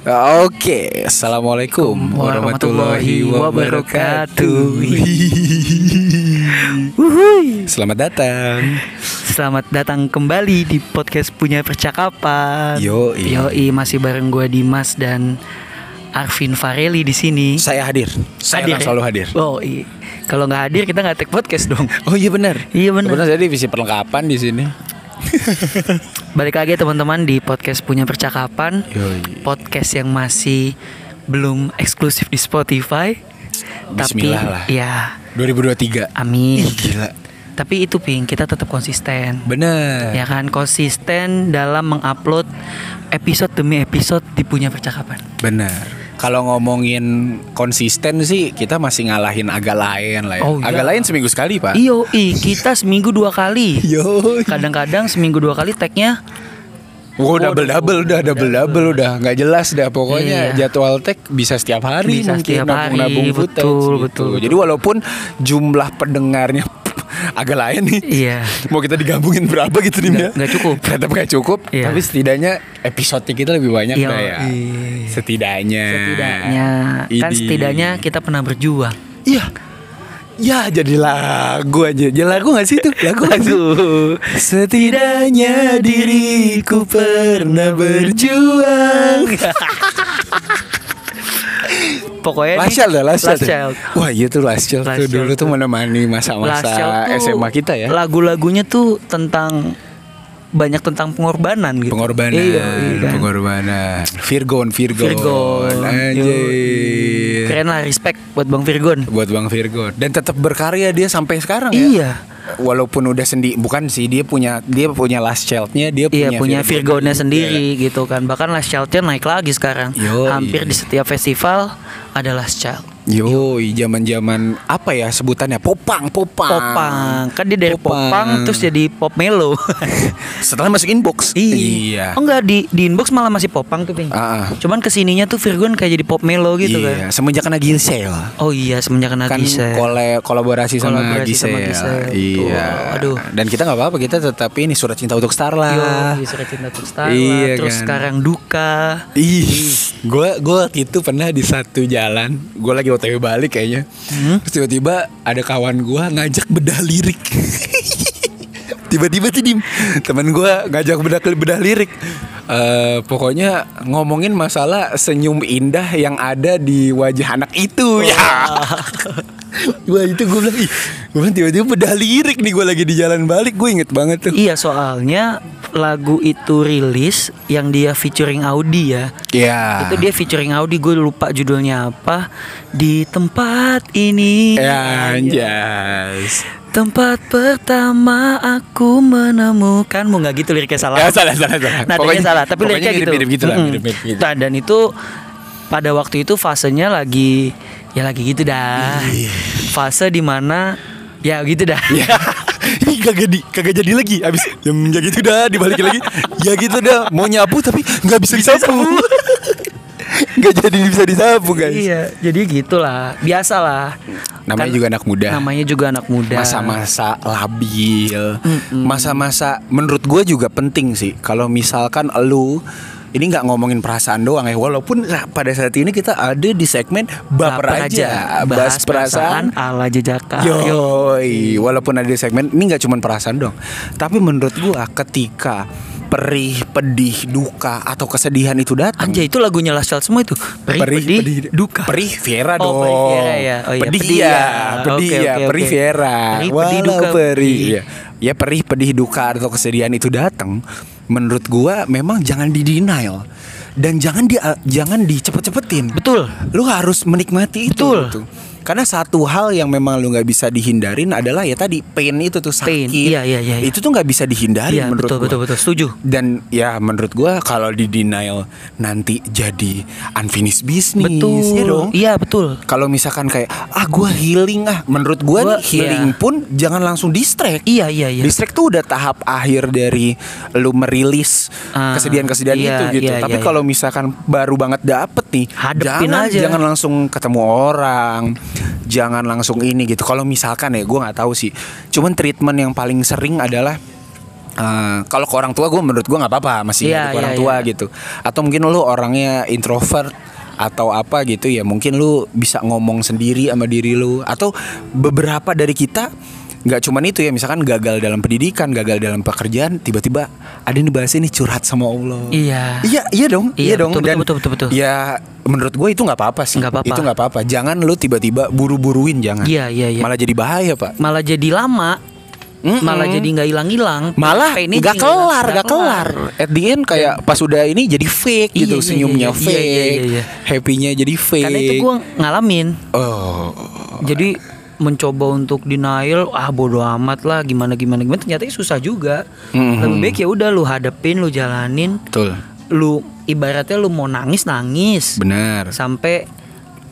Oke, assalamualaikum warahmatullahi wabarakatuh. Selamat datang. Selamat datang kembali di podcast punya percakapan. Yoi. Yoi, masih bareng gue Dimas dan Arvin Fareli di sini. Saya hadir. Saya Hadir ya? selalu hadir. Oh iya. Kalau nggak hadir kita nggak take podcast dong. Oh iya benar. Iya, benar. Kebetulan saya divisi perlengkapan di sini. Balik lagi teman-teman di podcast punya percakapan. Yoi. Podcast yang masih belum eksklusif di Spotify. Bismillah tapi lah. ya 2023. amin. Ih, gila. Tapi itu ping kita tetap konsisten. Bener. ya kan konsisten dalam mengupload episode demi episode di punya percakapan. Bener. Kalau ngomongin konsisten sih kita masih ngalahin agak lain lah ya. Oh, iya. Agak lain seminggu sekali, Pak. Iyo, i kita seminggu dua kali. Yo. Kadang-kadang seminggu dua kali tagnya Oh, double double udah double double udah nggak jelas dah pokoknya Iya. jadwal tag bisa setiap hari Bisa mungkin setiap hari, nabung-nabung footage betul, gitu. betul, betul. Jadi walaupun jumlah pendengarnya agak lain nih. Iya. Mau kita digabungin berapa gitu nih ya? Nggak- nggak cukup. Tetap nggak cukup. Iya. Tapi setidaknya episode kita lebih banyak Iya, ya. iya. Setidaknya. setidaknya kan Idi. setidaknya kita pernah berjuang. Iya. Ya jadi lagu aja Jadi lagu gak sih itu? Lagu gak sih? Setidaknya diriku pernah berjuang Pokoknya Last Child dah, Last Child. Last ya? Child. Wah iya tuh Last Child Last tuh dulu Child tuh menemani masa-masa Child SMA kita ya Lagu-lagunya tuh tentang banyak tentang pengorbanan gitu. Pengorbanan, Iya, iya kan? pengorbanan Virgon, Virgon Virgon. Anjir. Keren lah respect buat Bang Virgon. Buat Bang Virgon Dan tetap berkarya dia sampai sekarang ya Iya. Walaupun udah sendi Bukan sih dia punya Dia punya Last Child-nya Dia punya, Iya punya Virgon Virgonnya juga. sendiri gitu kan Bahkan Last Child-nya naik lagi sekarang Yoi. Hampir di setiap festival ada Last Child Yo, zaman-zaman apa ya sebutannya? Popang, popang. Popang Kan dia dari Popang. Popang, terus jadi Pop Melo Setelah masuk inbox. Iya. Oh enggak di, di inbox malah masih Popang tuh Ping Ah, ah. Cuman ke sininya tuh Virgon kayak jadi Pop Melo gitu iya, kan semenjak kena Gisel. Oh iya semenjak kena Kan Gisel kole- kolaborasi sama Kolaborasi Gisel. sama Gisel, Iya. betul. Aduh. Dan kita nggak apa-apa, kita tetap ini surat cinta untuk Starla. Yo, surat cinta untuk Starla Iya Terus kan. sekarang Duka Ih, gue gue waktu itu pernah di satu jalan, gue lagi otw balik kayaknya, Hmm? terus tiba-tiba ada kawan gue ngajak bedah lirik. tiba-tiba tuh dim, temen gue ngajak bedah bedah lirik. Eh, pokoknya ngomongin masalah senyum indah yang ada di wajah anak itu ya. Wah itu gue bilang, ih, gue bilang tiba-tiba bedah lirik nih gue lagi di jalan balik, gue inget banget tuh. Iya soalnya lagu itu rilis yang dia featuring Audi ya Iya. Itu dia featuring Audi gue lupa judulnya apa Di tempat ini Ya, anjas. Tempat pertama aku menemukanmu nggak gitu liriknya salah. Ya, salah, salah, salah. Nadanya Pokoknya- salah, tapi liriknya gitu. mirip-mirip gitu lah, Mm-mm. mirip-mirip gitu. Nah, dan itu pada waktu itu fasenya lagi ya lagi gitu dah. Iya. Fase di mana ya gitu dah. Ya. Ih, kagak di kagak jadi lagi abis ya, ya gitu dah dibalikin lagi ya gitu dah mau nyapu tapi nggak bisa disapu nggak jadi bisa disapu guys. Iya, jadi gitulah, biasalah. namanya Kan- juga anak muda. Namanya juga anak muda. masa-masa labil. Masa-masa menurut gue juga penting sih. Kalau misalkan lu ini nggak ngomongin perasaan doang ya walaupun nah, pada saat ini kita ada di segmen baper, aja, bahas perasaan ala jejaka. Yoi, walaupun ada di segmen ini nggak cuma perasaan dong, tapi menurut gua ketika perih, pedih, duka atau kesedihan itu datang, Anjay itu lagunya Child semua itu. Perih, pedih, duka. perih Viera Oh, dong, perih Viera ya. Oh iya, pedih pedih ya, ya. pedih Oke, ya, oke, perih oke. Viera, Perih, pedih, duka, perih, pedih. ya. ya perih, pedih, duka atau kesedihan itu datang, menurut gua memang jangan di denial dan jangan di jangan dicepet-cepetin. Betul. Lu harus menikmati itu. Betul. gitu. Karena satu hal yang memang lu nggak bisa dihindarin adalah ya tadi pain itu tuh sakit. Pain, iya, iya, iya, iya. Itu tuh nggak bisa dihindarin Iya, menurut betul, gua. betul, betul. Setuju. Dan ya menurut gua kalau di denial nanti jadi unfinished business. Betul. ya dong. Iya, betul. Kalau misalkan kayak ah gua healing ah, menurut gua, Gua- nih, healing iya. pun jangan langsung distract. Iya, iya, iya. Distract tuh udah tahap akhir dari lu merilis Ah, kesedihan-kesedihan iya, itu gitu. iya, Tapi iya, kalau misalkan baru banget dapet nih, Hadepin jangan aja. jangan langsung ketemu orang, jangan langsung ini gitu. Kalau misalkan ya, gue nggak tahu sih. Cuman treatment yang paling sering adalah Eh, kalau ke orang tua gue menurut gue nggak apa-apa masih ngadu ke orang iya, tua iya. gitu atau mungkin lu orangnya introvert atau apa gitu ya mungkin lu bisa ngomong sendiri sama diri lu atau beberapa dari kita nggak cuman itu ya misalkan gagal dalam pendidikan gagal dalam pekerjaan tiba-tiba ada yang dibahas ini curhat sama Allah Iya. iya iya dong Iya, iya, dong betul, dan betul, betul, betul, betul. ya menurut gue itu nggak apa-apa sih Nggak apa-apa. itu nggak apa-apa jangan lu tiba-tiba buru-buruin jangan Iya, iya, iya. malah jadi bahaya pak Malah jadi lama. Mm-mm. Malah jadi nggak hilang-hilang. malah Painnya nggak jadi kelar nggak nggak kelar at the end kayak pas udah ini jadi fake Iya, gitu iya, senyumnya iya, iya, fake iya, iya, iya. happynya jadi fake Karena itu gue ngalamin. oh Jadi mencoba untuk denial, ah bodo amat lah, gimana gimana gimana. Ternyata susah juga. Mhm. Lebih baik ya udah lu hadepin, lu jalanin, betul lu ibaratnya lu mau nangis nangis benar sampai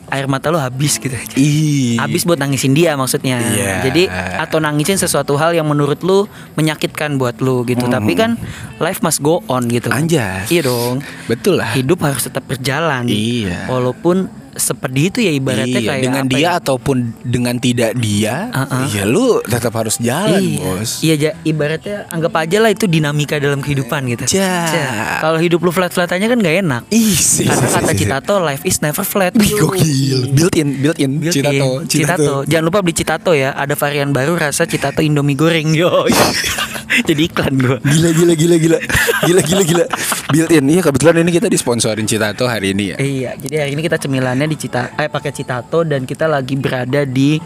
air mata lu habis gitu. ih Habis buat nangisin dia maksudnya. Iya. Jadi atau nangisin sesuatu hal yang menurut lu menyakitkan buat lu gitu. Tapi kan life must go on gitu. Anjas. Iya dong. betul lah Hidup harus tetap berjalan. Iya. Walaupun seperti itu ya ibaratnya iya, kayak dengan dia ya? ataupun dengan tidak dia Uh-uh. ya lu tetap harus jalan iya. bos Iya, ja, ibaratnya anggap aja lah itu dinamika dalam kehidupan gitu. Ja. Ja. Kalau hidup lu flat-flat aja kan gak enak. ih sih Karena kata Citato life is never flat. Gokil built in built in Built Citato in. Citato. Jangan lupa beli Citato ya. Ada varian baru rasa Citato Indomie goreng. Yo. Jadi iklan gua. Gila gila gila gila Gila gila gila Built in Iya kebetulan ini kita disponsorin Citato hari ini ya Iya, jadi hari ini kita cemilannya di Cita eh pakai Citato dan kita lagi berada di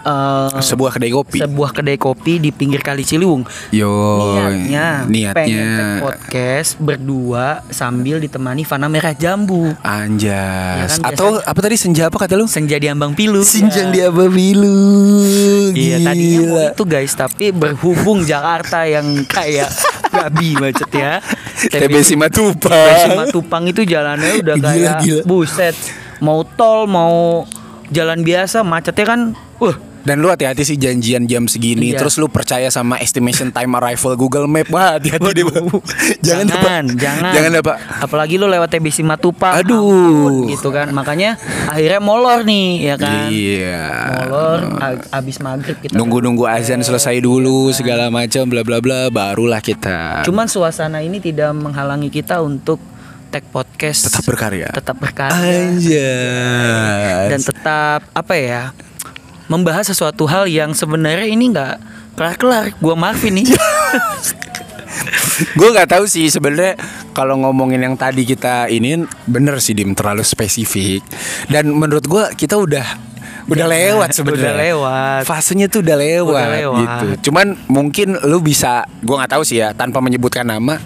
eh, Sebuah kedai kopi sebuah kedai kopi di pinggir Kali Ciliwung. Yo Niatnya, Niatnya podcast berdua sambil ditemani Fana Merah Jambu. Anjas Ya kan, Atau apa tadi senja apa kata lu? Senja di Ambang Pilu. Sinjang Ya. di Ababilu Iya tadinya mau Gila. itu guys Tapi berhubung Jakarta yang kayak Babi macet ya. TB Simatupang TB Simatupang itu jalannya udah Gila, kayak gila. Buset. Mau tol Mau jalan biasa Macetnya kan Wah Dan lu hati-hati sih janjian jam segini Iya. Terus lu percaya sama estimation time arrival Google Map. Wah hati-hati deh. Jangan jangan, jangan, Jangan deh pak. Apalagi lu lewat TB Simatupang Aduh. ampun, Gitu kan. Makanya akhirnya molor nih Ya kan? Iya. Molor Abis maghrib kita. Nunggu-nunggu azan selesai dulu segala macam bla bla bla barulah kita. Cuman suasana ini tidak menghalangi kita untuk tag podcast. Tetap berkarya. tetap berkarya. Anjas. dan tetap apa ya membahas sesuatu hal yang sebenarnya ini nggak kelar-kelar. Gua Marvin nih. Gue nggak tahu sih sebenarnya kalau ngomongin yang tadi kita ini bener sih dim terlalu spesifik. Dan menurut gue kita udah udah lewat sebenarnya. Udah lewat. fasenya tuh udah lewat, Udah lewat. gitu. Cuman mungkin lu bisa gue nggak tahu sih ya tanpa menyebutkan nama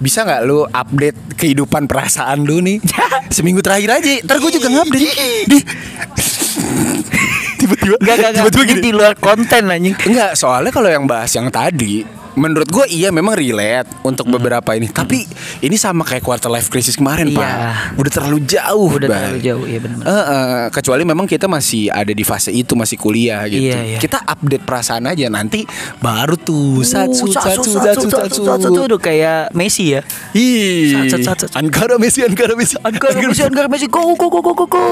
bisa nggak lu update kehidupan perasaan lu nih? Seminggu terakhir aja ntar gue juga ngupdate. Di. tiba-tiba tiba-tiba Ini gini di luar konten anjing. Enggak, soalnya kalau yang bahas yang tadi Menurut gue iya memang relate untuk beberapa ini Tapi ini sama kayak quarter life crisis kemarin Iya. Pak Udah terlalu jauh Udah Bay. terlalu jauh, iya benar. Eh, eh, Kecuali memang kita masih ada di fase itu Masih kuliah gitu Iya, iya. Kita update perasaan aja Nanti baru tuh Satu, Uh, satu, satu, satu, satu, satu, satu, udah kayak Messi ya. Ih. Ankara Messi, Ankara Messi Ankara Messi, Ankara Messi, go go go go go go.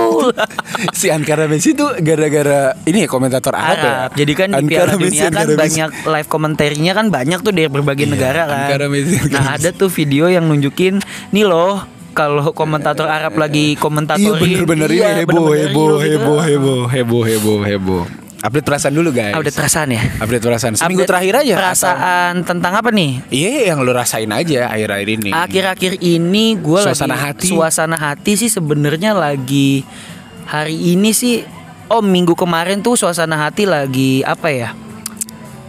Si Ankara Messi tuh gara-gara Ini ya komentator Arab, ya Arab. Jadi kan di Piala Messi, Dunia kan banyak live komentarnya kan banyak tuh dari berbagai Iya, negara kan. Ankara Nah ada tuh video yang nunjukin nih loh kalau komentator Arab lagi komentator Iya bener-bener ini heboh, heboh, heboh, heboh, heboh, heboh, heboh. Update perasaan dulu guys. Update perasaan ya. Update perasaan. Seminggu Update terakhir aja. Perasaan tentang apa nih? atau- Iya yang lu rasain aja akhir-akhir ini. Akhir-akhir ini gue lagi Suasana hati. suasana hati sih sebenarnya lagi hari ini sih oh minggu kemarin tuh suasana hati lagi apa ya?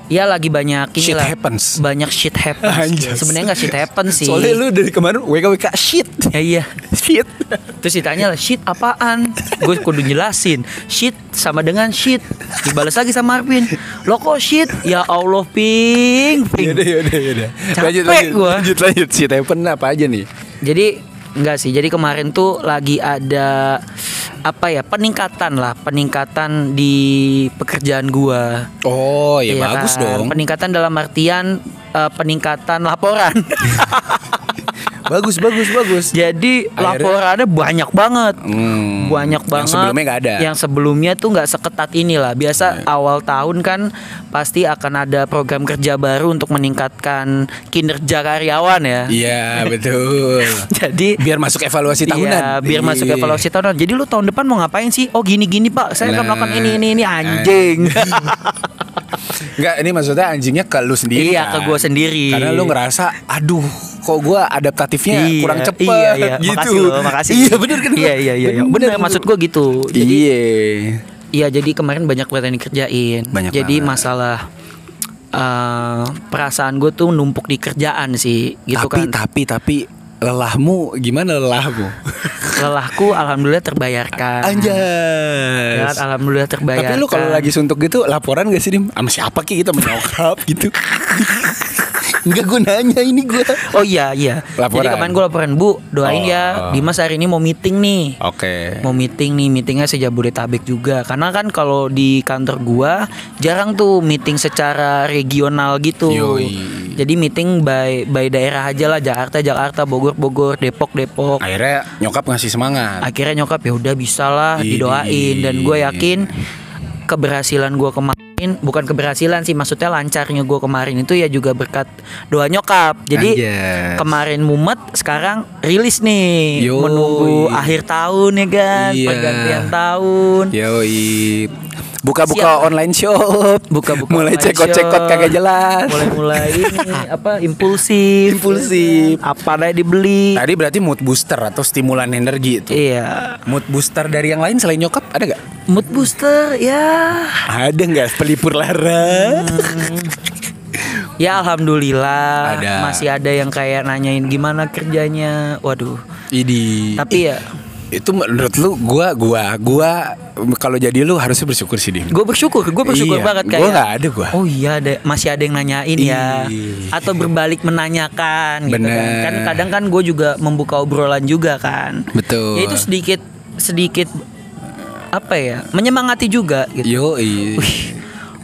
Ya lagi banyak Shit inilah happens. banyak shit happens. Sebenarnya nggak shit happens sih. Soalnya lu dari kemarin WKWK shit. Ya iya. Shit. Terus ditanya lah shit apaan? Gue kudu jelasin. Shit sama dengan shit. Dibalas lagi sama Arvin. Lo kok shit? Ya Allah ping ping. Yaudah, yaudah, yaudah. Capek Lanjut, lanjut, gua. lanjut, lanjut. Shit happen apa aja nih? Jadi enggak sih. Jadi kemarin tuh lagi ada apa ya peningkatan lah peningkatan di pekerjaan gua Oh ya Iya bagus kan? dong. peningkatan dalam artian eh, peningkatan laporan bagus bagus bagus. Jadi Akhirnya- laporannya banyak banget. Hmm. Banyak Yang banget. sebelumnya nggak ada. Yang sebelumnya tuh nggak seketat inilah. Biasa awal tahun kan pasti akan ada program kerja baru untuk meningkatkan kinerja karyawan ya. Iya betul. Jadi Biar masuk evaluasi tahunan. Iya, biar masuk Iya. evaluasi tahunan. Jadi lu tahun depan mau ngapain sih? Oh gini-gini pak, saya akan Nah. melakukan ini ini ini anjing. Enggak, ini maksudnya anjingnya ke lu sendiri. Iya, kan? ke gua sendiri. Karena lu ngerasa, aduh, kok gua adaptatifnya Iya, kurang cepet Iya, iya. gitu. Makasih loh, makasih. Iya, bener kan? Iya, iya, iya. iya. Bener, maksud gua gitu. Jadi Iya. Iya jadi kemarin banyak banget yang dikerjain. Banyak jadi banget. masalah eh, perasaan gue tuh numpuk di kerjaan sih, gitu tapi kan. tapi tapi lelahmu gimana lelahmu? Lelahku alhamdulillah terbayarkan. Anjas. Ya, alhamdulillah terbayarkan. Tapi lu kalau lagi suntuk gitu laporan gak sih Dim? Sama siapa ki kita menyokap gitu? Enggak gue nanya ini gue. Oh iya iya. Laporan. Jadi kemarin gue laporan Bu, doain Oh, ya. oh. Dimas hari ini mau meeting nih. Oke. Mau meeting nih, meetingnya sejabodetabek juga. Karena kan kalau di kantor gua jarang tuh meeting secara regional gitu. Yoi. Jadi meeting by by daerah aja lah, Jakarta Jakarta, Bogor Bogor, Depok Depok. Akhirnya nyokap ngasih semangat. Akhirnya nyokap ya udah bisa lah Idih. didoain dan gue yakin keberhasilan gua kemarin bukan keberhasilan sih maksudnya lancarnya gua kemarin itu ya juga berkat doa nyokap. Jadi Anjas. kemarin mumet sekarang rilis nih Yoi. menunggu akhir tahun ya kan Iya. pergantian tahun Yoi. Buka-buka online shop. Buka-buka Mulai cekot-cekot kagak jelas. mulai-mulai ini apa impulsif Impulsif. apa ada dibeli Tadi berarti mood booster atau stimulan energi itu. iya Mood booster dari yang lain selain nyokap ada gak? mood booster ya Ada nggak pelipur lara? ya alhamdulillah Ada. masih ada yang kayak nanyain gimana kerjanya waduh Idi. tapi ya itu menurut lu gua gua gua kalau jadi lu harusnya bersyukur sih Dim. gue bersyukur gue bersyukur Iya, banget gua kayak nggak ada gua. oh iya ada masih ada yang nanyain ya Iya. atau berbalik menanyakan gitu kan Bener. kan kadang kan gue juga membuka obrolan juga kan Betul. ya itu sedikit sedikit apa ya menyemangati juga gitu Yo, Wih,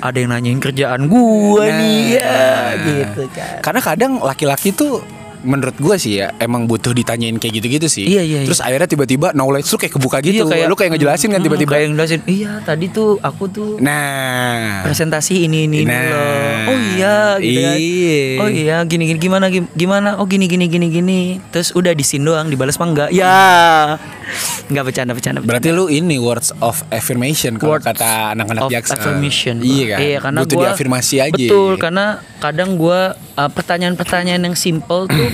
ada yang nanyain kerjaan gue Nah. nih ya gitu kan Karena kadang laki-laki tuh menurut gua sih ya emang butuh ditanyain kayak gitu-gitu sih. Iya, iya, Terus akhirnya tiba-tiba knowledge lu kayak kebuka gitu. Iya, lu kayak ngejelasin kan tiba-tiba. kayak ngejelasin iya tadi tuh aku tuh Nah. presentasi ini ini, Nah. loh. Oh iya gitu kan. Iya. Oh iya gini gini gimana gim- gimana? Oh gini gini gini gini. Terus udah disin doang dibalas mah enggak? Ya. Enggak bercanda bercanda. Berarti lu ini words of affirmation kalau kata anak-anak of jaksa. affirmation. Iya kan. Iya, karena butuh gua- diafirmasi aja. Betul, karena kadang gua uh, pertanyaan-pertanyaan yang simple tuh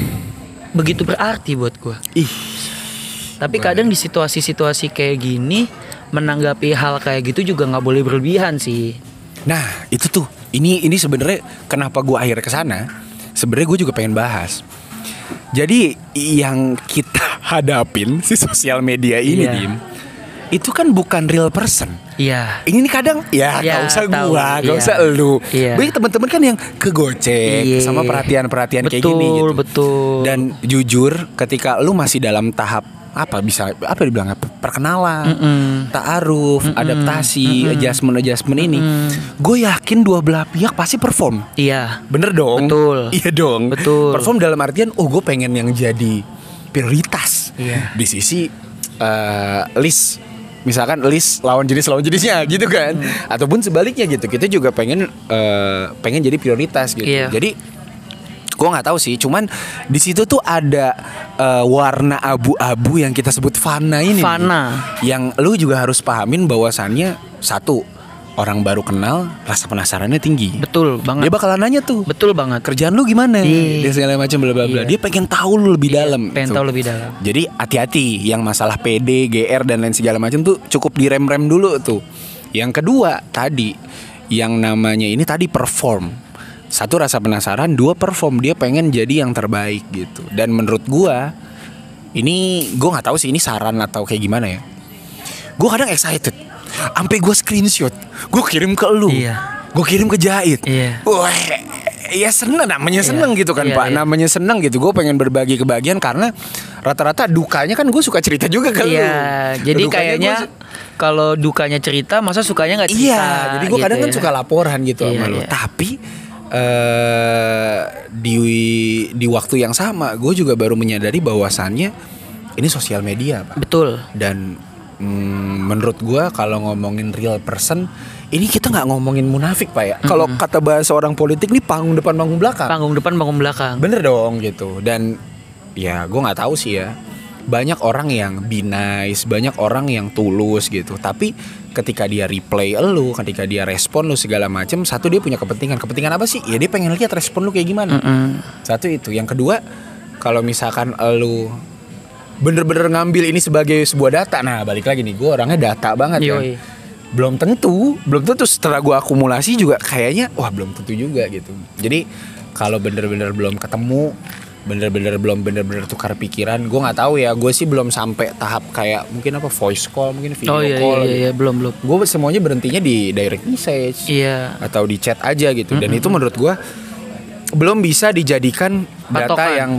begitu berarti buat gua. Ih. Tapi kadang di situasi-situasi kayak gini menanggapi hal kayak gitu juga nggak boleh berlebihan sih. Nah, itu tuh. Ini ini sebenarnya kenapa gua akhirnya ke sana? Sebenarnya gue juga pengen bahas. Jadi yang kita hadapin si sosial media ini, Iya. Dim, itu kan bukan real person. Iya. Ini nih kadang ya Ya, gak usah tahu, gua, gak iya. usah lu. Iya. Banyak teman-teman kan yang kegocek Iya. sama perhatian-perhatian kayak gini gitu. betul. Dan jujur ketika lu masih dalam tahap apa bisa apa dibilang apa perkenalan, Mm-mm. taaruf, adaptasi, adjustment adjustment ini, gue yakin dua belah pihak pasti perform. Iya. Bener dong. Betul. Iya dong. Betul. Perform dalam artian, oh gue pengen yang jadi prioritas. Iya. Di sisi eh, list, misalkan list lawan jenis lawan jenisnya gitu kan, Hmm. ataupun sebaliknya gitu. Kita juga pengen eh, pengen jadi prioritas gitu. Iya. Jadi gue nggak tahu sih, cuman di situ tuh ada eh, warna abu-abu yang kita sebut fana ini. Fana. Yang lu juga harus pahamin bahwasannya satu orang baru kenal rasa penasarannya tinggi. Betul Dia banget. bakalan nanya tuh Betul banget. kerjaan lu gimana Iya. dan segala macam bla bla bla. Iya. Dia pengen tahu lu lebih dalam. Pengen Tuh. tahu lebih dalam. Jadi hati-hati yang masalah PD, GR dan lain segala macam tuh cukup direm-rem dulu tuh. Yang kedua tadi yang namanya ini tadi perform. Satu rasa penasaran, dua perform dia pengen jadi yang terbaik gitu. Dan menurut gua ini gua nggak tahu sih ini saran atau kayak gimana ya. Gua kadang excited. Sampai gua screenshot, gua kirim ke lu. Iya. Gue kirim ke Jahit. Iya. Wah, ya seneng namanya seneng gitu kan Iya, Pak. iya. Namanya seneng gitu. Gue pengen berbagi kebahagiaan karena rata-rata dukanya kan gue suka cerita juga ke lu. Iya, jadi Dukanya kayaknya kalau dukanya cerita, masa sukanya nggak cerita? Iya, jadi gue gitu kadang kan ya. suka laporan gitu Iya, sama lu. iya. Tapi eh di di waktu yang sama gue juga baru menyadari bahwasannya ini sosial media pak Betul. dan mm, menurut gua kalau ngomongin real person ini kita nggak ngomongin munafik pak ya. Kalau kata bahasa orang politik nih panggung depan panggung belakang. Panggung depan, panggung belakang. bener dong gitu. Dan ya gue nggak tahu sih ya. Banyak orang yang be nice banyak orang yang tulus gitu. Tapi ketika dia replay lu ketika dia respon lu segala macem satu dia punya kepentingan. Kepentingan apa sih? Ya dia pengen lihat respon lu kayak gimana. Mm-mm. satu itu. Yang kedua kalau misalkan lu bener-bener ngambil ini sebagai sebuah data nah balik lagi nih gue orangnya data banget kan Yoi. belum tentu belum tentu setelah gue akumulasi juga kayaknya wah belum tentu juga gitu jadi kalau bener-bener belum ketemu bener-bener belum bener-bener tukar pikiran gue nggak tahu ya gue sih belum sampai tahap kayak mungkin apa voice call mungkin video Oh iya, call iya, gitu. iya, belum, belum. gue semuanya berhentinya di direct message Iya. atau di chat aja gitu dan itu menurut gua belum bisa dijadikan data Patokan. yang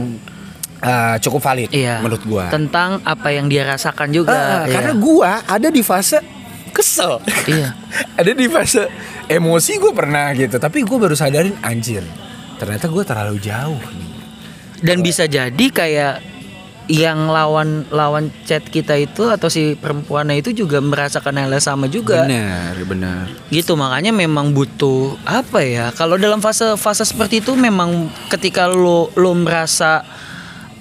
uh, cukup valid Iya. menurut gua Tentang apa yang dia rasakan juga. Ah, Iya. karena gua ada di fase kesel Iya. ada di fase emosi gue pernah gitu tapi gue baru sadarin anjir ternyata gue terlalu jauh nih Dan bisa jadi kayak yang lawan lawan chat kita itu atau si perempuannya itu juga merasakan hal yang sama juga. benar benar Gitu makanya memang butuh apa ya? Kalau dalam fase fase seperti itu memang ketika lo lo merasa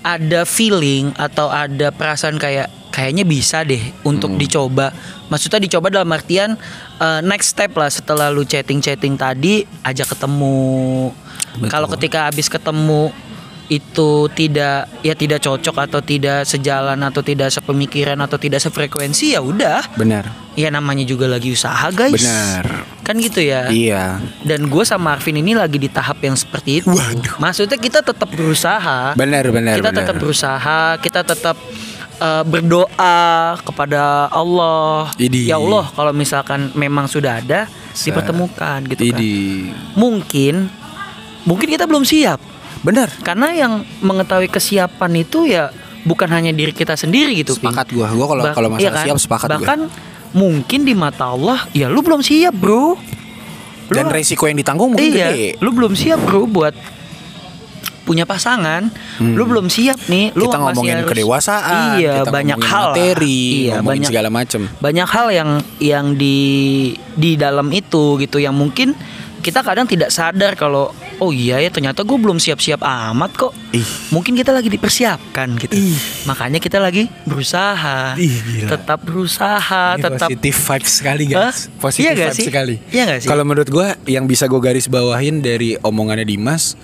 ada feeling atau ada perasaan kayak kayaknya bisa deh untuk dicoba. Maksudnya dicoba dalam artian eh, next step lah setelah lu chatting-chatting tadi ajak ketemu. Kalau ketika habis ketemu itu tidak ya tidak cocok atau tidak sejalan atau tidak sepemikiran atau tidak sefrekuensi ya udah. Benar. Ya namanya juga lagi usaha guys. Benar. Kan gitu ya? Iya. Dan gue sama Arvin ini lagi di tahap yang seperti itu. Waduh. maksudnya kita tetap berusaha. Benar benar kita benar. tetap berusaha kita tetap eh, berdoa kepada Allah. Idi. ya Allah kalau misalkan memang sudah ada dipertemukan gitu kan. Idi. mungkin mungkin kita belum siap benar. Karena yang mengetahui kesiapan itu ya bukan hanya diri kita sendiri gitu sepakat gua. Gua kalau kalau iya masalah kan? siap sepakat gua. Bahkan mungkin di mata Allah ya lu belum siap bro. Lu- dan resiko yang ditanggung mungkin iya gede. lu belum siap bro buat punya pasangan. Lu belum siap nih lu Hmm. kita ngomongin harus- kedewasaan iya kita banyak hal materi iya ngomongin banyak segala macem. banyak hal yang yang di di dalam itu gitu yang mungkin kita kadang tidak sadar kalau oh iya ya ternyata gue belum siap-siap amat kok Ih. mungkin kita lagi dipersiapkan gitu Ih. makanya kita lagi berusaha Ih, gila. tetap berusaha Ini tetap positif vibes sekali guys positif Iya gak vibes sih? sekali Iya gak sih? kalau menurut gua yang bisa gue garis bawahin dari omongannya Dimas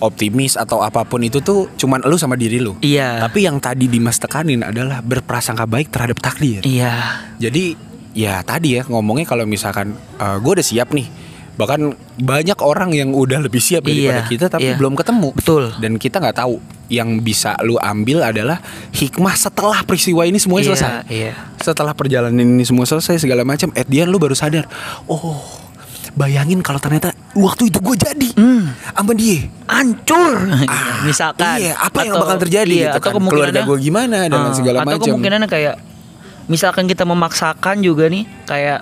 optimis atau apa pun itu tuh cuman lu sama diri lu iya tapi yang tadi Dimas tekanin adalah berprasangka baik terhadap takdir iya Jadi ya tadi ya ngomongnya kalau misalkan gue udah siap nih bahkan banyak orang yang udah lebih siap daripada Iya, kita tapi iya. belum ketemu Betul. dan kita nggak tahu yang bisa lu ambil adalah hikmah setelah peristiwa ini semuanya Iya, selesai iya. setelah perjalanan ini semua selesai segala macam at the end lu baru sadar oh bayangin kalau ternyata waktu itu gue jadi Hmm. sama dia hancur Ah, misalkan iya, apa yang Atau- bakal terjadi iya, gitu atau kan? Keluarga gua gimana dan Ah, segala atau macam. kemungkinannya kayak misalkan kita memaksakan juga nih kayak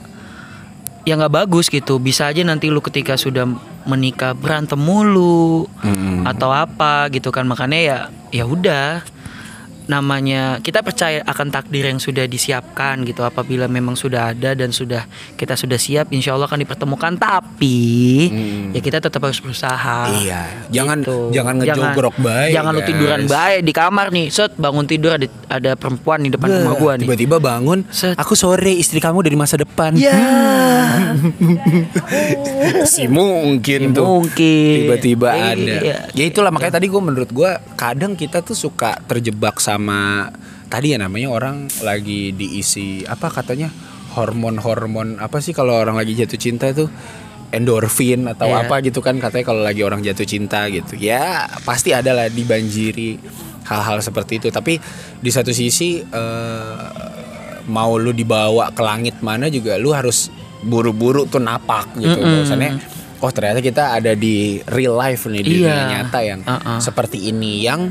ya nggak bagus gitu. Bisa aja nanti lu ketika sudah menikah berantem mulu Mm-mm. atau apa gitu kan. Makanya ya ya udah namanya kita percaya akan takdir yang sudah disiapkan gitu apabila memang sudah ada dan sudah kita sudah siap insya Allah akan dipertemukan tapi Hmm. ya kita tetap harus berusaha Iya, jangan- Gitu. jangan ngejogrok baik, jangan lu tiduran baik di kamar nih set bangun tidur ada, ada perempuan di depan rumah gua nih Tiba-tiba bangun, Set. aku sore istri kamu dari masa depan. ya si mungkin Ya, tuh. mungkin. Tiba-tiba Iya. ada. Ya itulah makanya tadi gue menurut gue kadang kita tuh suka terjebak sama tadi ya namanya orang lagi diisi apa katanya hormon-hormon apa sih kalau orang lagi jatuh cinta tuh endorfin atau Iya. apa gitu kan katanya kalau lagi orang jatuh cinta gitu ya pasti ada lah dibanjiri hal-hal seperti itu tapi di satu sisi eh, mau lu dibawa ke langit mana juga lu harus buru-buru tuh napak gitu Mm-mm. bahwasannya oh ternyata kita ada di real life nih di Iya. dunia nyata yang Uh-uh. seperti ini yang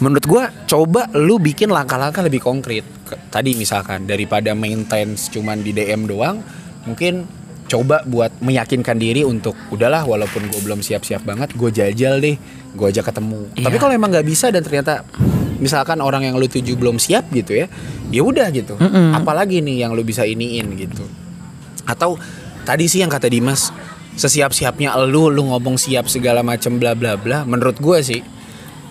menurut gua coba lu bikin langkah-langkah lebih konkret tadi misalkan daripada maintenance cuman di DM doang mungkin coba buat meyakinkan diri untuk udahlah walaupun gue belum siap-siap banget gue jajal deh gue aja ketemu Iya. tapi kalau emang nggak bisa dan ternyata misalkan orang yang lu tuju belum siap gitu ya ya udah gitu Mm-mm. apalagi nih yang lu bisa iniin gitu atau tadi sih yang kata Dimas sesiap-siapnya lu lu ngomong siap segala macam bla bla bla menurut gue sih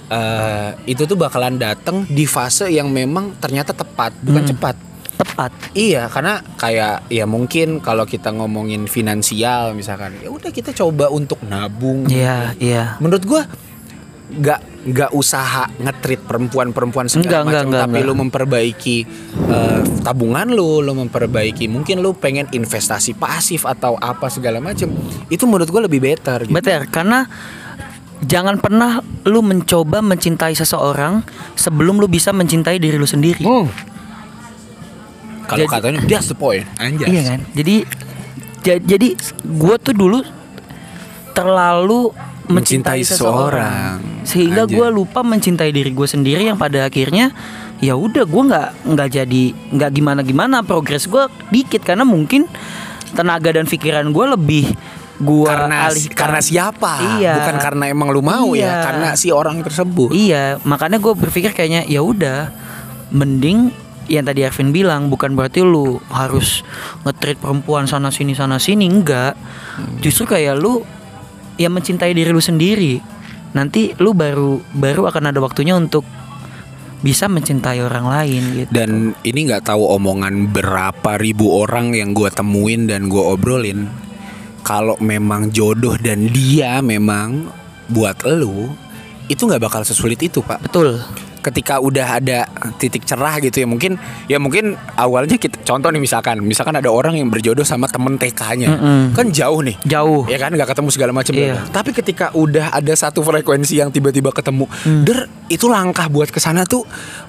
eh, itu tuh bakalan datang di fase yang memang ternyata tepat bukan Mm. cepat tepat Iya, karena kayak ya mungkin kalau kita ngomongin finansial misalkan, ya udah kita coba untuk nabung. iya iya Menurut gua nggak nggak usaha ngetrit perempuan-perempuan segala macam, tapi enggak. lu memperbaiki eh, tabungan lu, lu memperbaiki mungkin lu pengen investasi pasif atau apa segala macam. Itu menurut gua lebih better. Gitu. better karena jangan pernah lu mencoba mencintai seseorang sebelum lu bisa mencintai diri lu sendiri Hmm. Kalau katanya that's the point. Anjas. Iya kan? Jadi ja- jadi gue tuh dulu terlalu mencintai, Mencintai seseorang, seseorang. sehingga gue lupa mencintai diri gue sendiri yang pada akhirnya ya udah gue nggak nggak jadi nggak gimana gimana progres gue dikit karena mungkin tenaga dan pikiran gue lebih gue Karena alihkan karena siapa? Iya. Bukan karena emang lu mau Iya. ya, karena si orang tersebut. Iya, makanya gue berpikir kayaknya ya udah, mending yang tadi Arvin bilang bukan berarti lu harus nge-treat perempuan sana sini sana sini enggak. Justru kayak lu yang mencintai diri lu sendiri. Nanti lu baru baru akan ada waktunya untuk bisa mencintai orang lain gitu. Dan ini nggak tahu omongan berapa ribu orang yang gue temuin dan gue obrolin. Kalau memang jodoh dan dia memang buat lu, itu nggak bakal sesulit itu pak. Betul. Ketika udah ada titik cerah gitu ya mungkin ya mungkin awalnya kita contoh nih misalkan misalkan ada orang yang berjodoh sama temen TK-nya Mm-mm. kan jauh nih Jauh. ya kan nggak ketemu segala macam Iya. tapi ketika udah ada satu frekuensi yang tiba-tiba ketemu der itu langkah buat ke sana tuh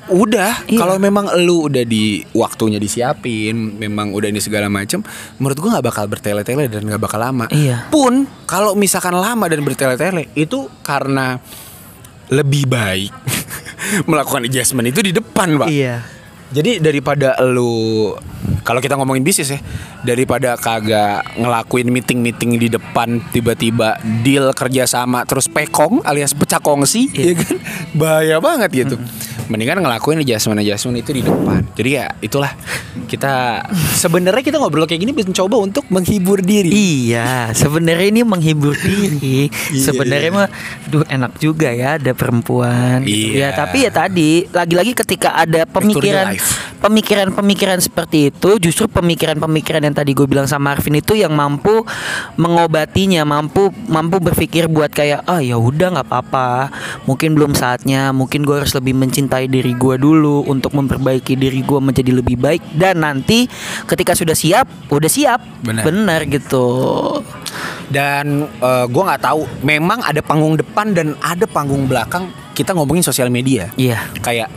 udah Iya. kalau memang lu udah di waktunya disiapin memang udah ini segala macam menurut gua nggak bakal bertele-tele dan nggak bakal lama Iya. pun kalau misalkan lama dan bertele-tele itu karena lebih baik melakukan adjustment itu di depan pak Iya. jadi daripada lu kalau kita ngomongin bisnis ya, daripada kagak ngelakuin meeting-meeting di depan tiba-tiba deal kerjasama terus pekong alias pecah kongsi, ya kan bahaya banget gitu. Mendingan ngelakuin adjustment-adjustment itu di depan. Jadi ya itulah kita sebenarnya kita ngobrol kayak gini mencoba untuk menghibur diri. Iya, sebenarnya ini menghibur diri. Iya. sebenarnya mah, duh enak juga ya ada perempuan. gitu. Iya. Ya, tapi ya tadi lagi-lagi ketika ada pemikiran, pemikiran-pemikiran seperti itu, justru pemikiran-pemikiran yang tadi gue bilang sama Arvin itu yang mampu mengobatinya, mampu mampu berpikir buat kayak, ah ya udah nggak apa-apa, mungkin belum saatnya, mungkin gue harus lebih mencintai diri gue dulu untuk memperbaiki diri gue menjadi lebih baik dan nanti ketika sudah siap, udah siap, Benar. benar gitu. Dan eh, gua nggak tahu, memang ada panggung depan dan ada panggung belakang. Kita ngomongin sosial media. Iya. kayak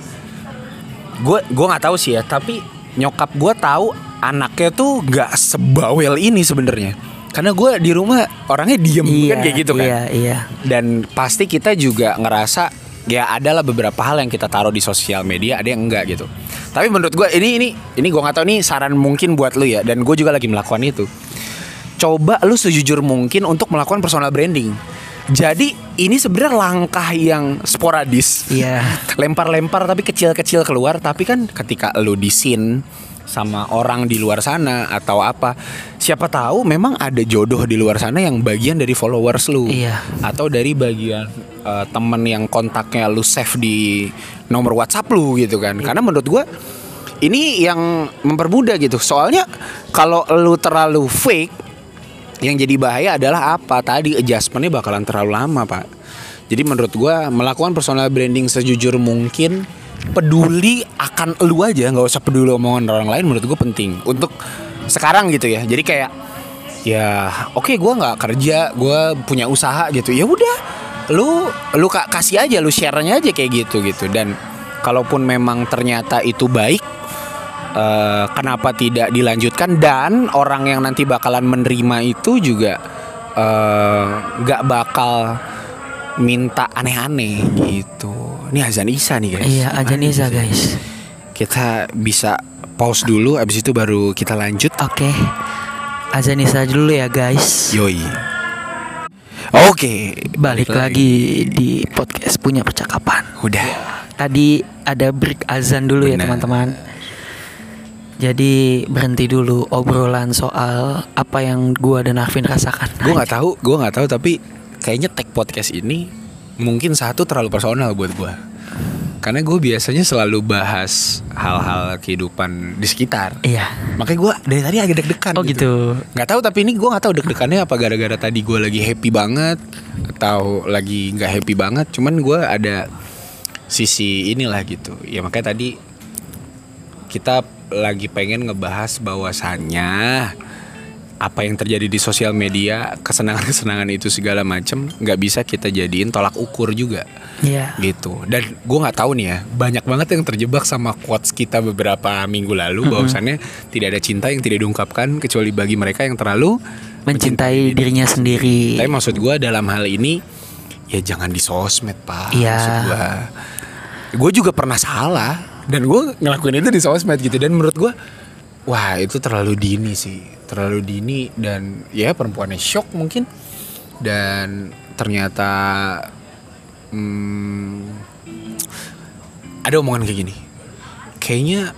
gue gue nggak tahu sih ya tapi nyokap gue tahu anaknya tuh nggak sebawel ini sebenarnya karena gue di rumah orangnya diem kan kayak gitu kan Iya, iya. dan pasti kita juga ngerasa ya adalah beberapa hal yang kita taruh di sosial media ada yang enggak gitu. Tapi menurut gue ini ini ini gue nggak tahu nih saran mungkin buat lu ya dan gue juga lagi melakukan itu. Coba lu sejujur mungkin untuk melakukan personal branding. Jadi ini sebenarnya langkah yang sporadis. Iya. lempar-lempar tapi kecil-kecil keluar tapi kan ketika lu di scene sama orang di luar sana atau apa. Siapa tahu memang ada jodoh di luar sana yang bagian dari followers lu. Iya. atau dari bagian eh, temen yang kontaknya lu save di nomor WhatsApp lu gitu kan. Karena menurut gua ini yang mempermudah gitu. Soalnya kalau lu terlalu fake yang jadi bahaya adalah apa? Tadi adjustmentnya bakalan terlalu lama pak. Jadi menurut gua melakukan personal branding sejujur mungkin peduli akan lu aja nggak usah peduli omongan orang lain menurut gue penting. Untuk sekarang gitu ya jadi kayak ya oke gua nggak kerja gua punya usaha gitu. Ya udah lu lu ka- kasih aja lu share-nya aja kayak gitu gitu. Dan kalaupun memang ternyata itu baik eh, kenapa tidak dilanjutkan? Dan orang yang nanti bakalan menerima itu juga eh, nggak bakal minta aneh-aneh gitu. Ini azan Isa nih guys. Iya, Gimana Niza sih? guys. Kita bisa pause dulu, abis itu baru kita lanjut. Oke. Azanisa dulu ya guys. Yoi. Oke, Balik lagi di podcast punya percakapan. Udah. Tadi ada break azan dulu ya Benar. teman-teman. Jadi berhenti dulu obrolan soal apa yang gua dan Arvin rasakan. Gue nggak tahu, gue nggak tahu tapi kayaknya tag podcast ini mungkin satu terlalu personal buat gue. Karena gue biasanya selalu bahas hal-hal kehidupan di sekitar. Iya. Makanya gue dari tadi agak deg-degan. Oh gitu. Nggak tahu tapi ini gue nggak tahu deg-degannya apa gara-gara tadi gue lagi happy banget atau lagi nggak happy banget. Cuman gue ada sisi inilah gitu. Ya makanya tadi kita lagi pengen ngebahas bahwasannya apa yang terjadi di sosial media kesenangan-kesenangan itu segala macem nggak bisa kita jadiin tolak ukur juga. Iya. gitu. Dan gue nggak tahu nih ya banyak banget yang terjebak sama quotes kita beberapa minggu lalu bahwasannya tidak ada cinta yang tidak diungkapkan kecuali bagi mereka yang terlalu Mencintai dirinya sendiri. tapi maksud gue dalam hal ini ya jangan di sosmed pak. Iya. maksud gue gue juga pernah salah dan gue ngelakuin itu di sosmed gitu. Dan menurut gue wah itu terlalu dini sih terlalu dini dan ya perempuannya shock mungkin dan ternyata hmm, ada omongan kayak gini kayaknya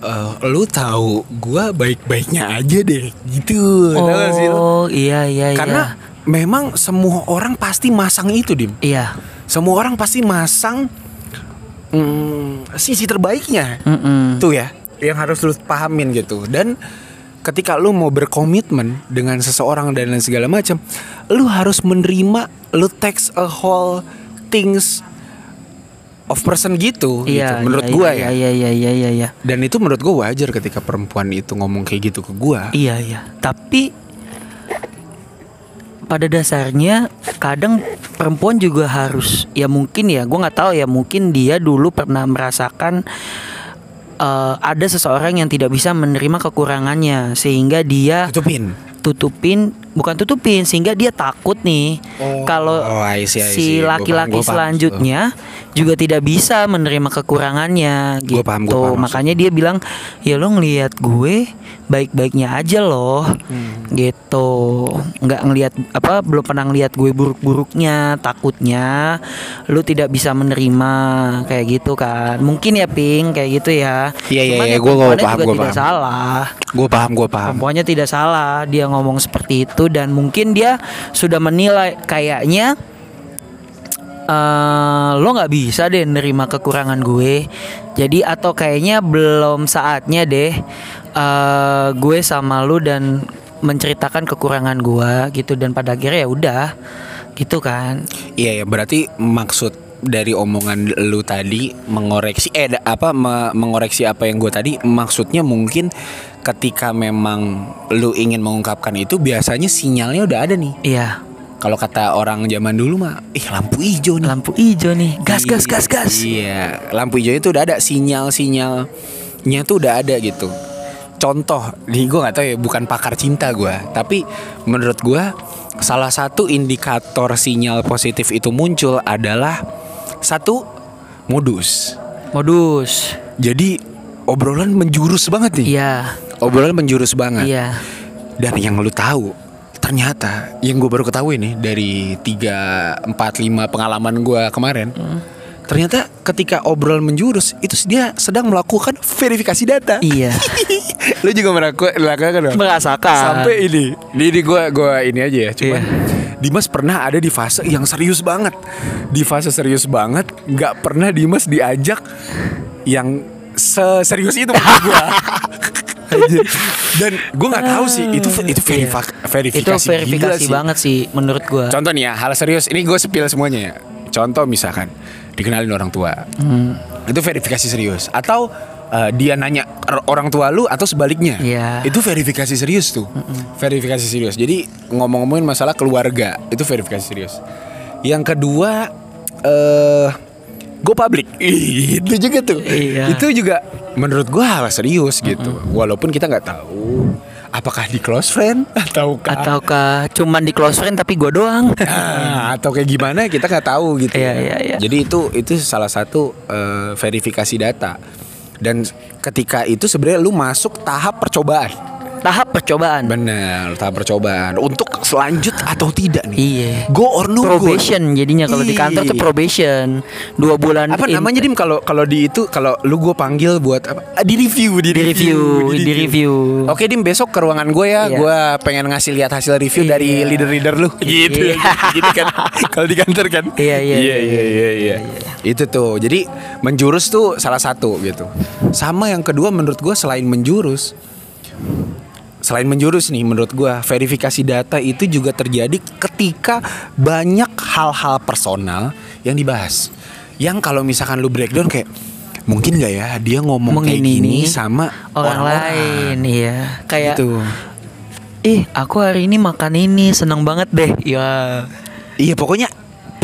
eh, lu tahu gue baik-baiknya aja deh gitu Tahu gak sih lu? Oh iya iya iya. karena memang semua orang pasti masang itu dim iya. semua orang pasti masang hmm, sisi terbaiknya Mm-mm. tuh ya yang harus lu pahamin gitu dan ketika lu mau berkomitmen dengan seseorang dan lain segala macam lu harus menerima lu text a whole things of person gitu, Iya. gitu menurut iya, gua iya, ya Iya iya iya iya iya. dan itu menurut gua wajar ketika perempuan itu ngomong kayak gitu ke gua Iya iya. Tapi pada dasarnya kadang perempuan juga harus ya mungkin ya gue nggak tahu ya mungkin dia dulu pernah merasakan eh, ada seseorang yang tidak bisa menerima kekurangannya sehingga dia tutupin tutupin bukan tutupin sehingga dia takut nih Oh. kalau Oh, I see, I see. si laki-laki paham, paham. selanjutnya juga tidak bisa menerima kekurangannya gitu. Gua paham, gua paham Makanya dia bilang, "Ya lo ngelihat gue baik-baiknya aja loh." Hmm. Gitu. nggak ngelihat apa belum pernah ngelihat gue buruk-buruknya, takutnya lu tidak bisa menerima kayak gitu kan. Mungkin ya Ping kayak gitu ya. Iya, iya, iya, ya gua- gua perempuannya paham, juga gua tidak paham. salah. gue paham gue paham Perempuannya tidak salah dia ngomong seperti itu dan mungkin dia sudah menilai kayaknya eh lo nggak bisa deh nerima kekurangan gue. Jadi atau kayaknya belum saatnya deh eh gue sama lu dan menceritakan kekurangan gue gitu dan pada akhirnya ya udah gitu kan. Iya ya berarti maksud dari omongan lu tadi mengoreksi eh apa me- mengoreksi apa yang gue tadi maksudnya mungkin ketika memang lu ingin mengungkapkan itu biasanya sinyalnya udah ada nih. Iya, Kalau kata orang zaman dulu mah, ih lampu hijau nih. lampu hijau nih. Gas gas gas gas. Iya, lampu hijau itu udah ada sinyal-sinyalnya tuh udah ada gitu. Contoh, nih gue nggak tahu ya, bukan pakar cinta gue, tapi menurut gue salah satu indikator sinyal positif itu muncul adalah satu modus. Modus. Jadi obrolan menjurus banget nih. Iya, Obrolan menjurus banget. iya. Dan yang lu tahu ternyata yang gue baru ketahui nih dari 3, 4, 5 pengalaman gue kemarin Ternyata ketika obrolan menjurus itu dia sedang melakukan verifikasi data Iya. Lu juga melakukan, melakukan dong? Merasakan. Sampai ini Ini, ini gue gua ini aja ya Cuman Iya. Dimas pernah ada di fase yang serius banget Di fase serius banget Gak pernah Dimas diajak Yang seserius itu menurut gue. Dan gue nggak tahu sih itu itu verifa- Iya. verifikasi itu gila verifikasi sih. banget sih menurut gua. Contoh nih ya hal serius ini gue spill semuanya ya. Contoh misalkan dikenalin orang tua Hmm. itu verifikasi serius atau eh, dia nanya or- orang tua lu atau sebaliknya Iya. itu verifikasi serius tuh verifikasi serius jadi ngomong-ngomongin masalah keluarga itu verifikasi serius yang kedua eh go public itu juga tuh Iya. itu juga menurut gua hal serius gitu walaupun kita nggak tahu apakah di close friend ataukah Ataukah cuman di close friend tapi gua doang. Ah, atau kayak gimana kita nggak tahu gitu. Iya, ya. iya, iya. Jadi itu itu salah satu eh, verifikasi data. Dan ketika itu sebenarnya lu masuk tahap percobaan. Tahap percobaan. Bener, tahap percobaan untuk selanjut atau tidak nih. Iya. Go or no go. Probation jadinya kalau di kantor tuh Iya. probation dua bulan. Apa in- namanya dim kalau kalau di itu kalau lu gue panggil buat apa? Ah, Di review, di, Di review, di review. Oke dim besok ke ruangan gue ya, Iya. gue pengen ngasih lihat hasil review Iya. dari leader-leader lu. Gitu, Iya. gitu kan. kalau di kantor kan. Iya, iya, iya, iya, iya, iya, iya. Itu tuh. Jadi menjurus tuh salah satu gitu. Sama yang kedua menurut gue selain menjurus, selain menjurus nih menurut gua verifikasi data itu juga terjadi ketika banyak hal-hal personal yang dibahas. Yang kalau misalkan lu breakdown kayak mungkin nggak ya dia ngomong kayak ini gini sama orang lain iya kayak Gitu. ih aku hari ini makan ini seneng banget deh ya Iya pokoknya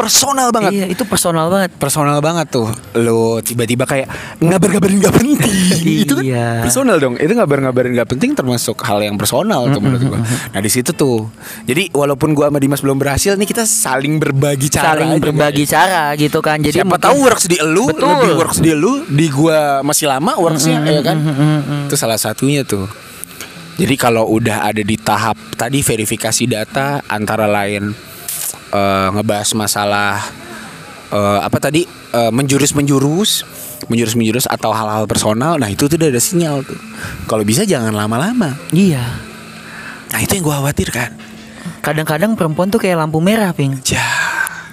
personal banget. iya itu personal banget. Personal banget tuh. Lo tiba-tiba kayak Ngabar-ngabarin gak penting. Itu kan Iya. personal dong. Itu ngabar-ngabarin gak penting termasuk hal yang personal tuh menurut gua. Nah di situ tuh. Jadi walaupun gua sama Dimas belum berhasil nih Kita saling berbagi cara saling aja, berbagi cara gitu kan. Jadi Siapa mungkin- tahu works di elu Betul. Lebih works di elu Di gua masih lama worksnya ya kan? Itu salah satunya tuh. Jadi kalau udah ada di tahap Tadi verifikasi data Antara lain eh, Ngebahas masalah eh, Apa tadi? Eh, Menjurus-menjurus Menjurus-menjurus atau hal-hal personal. Nah itu tuh udah ada sinyal tuh. Kalau bisa jangan lama-lama. Iya. Nah itu yang gua khawatirkan. Kadang-kadang perempuan tuh kayak lampu merah ping Ya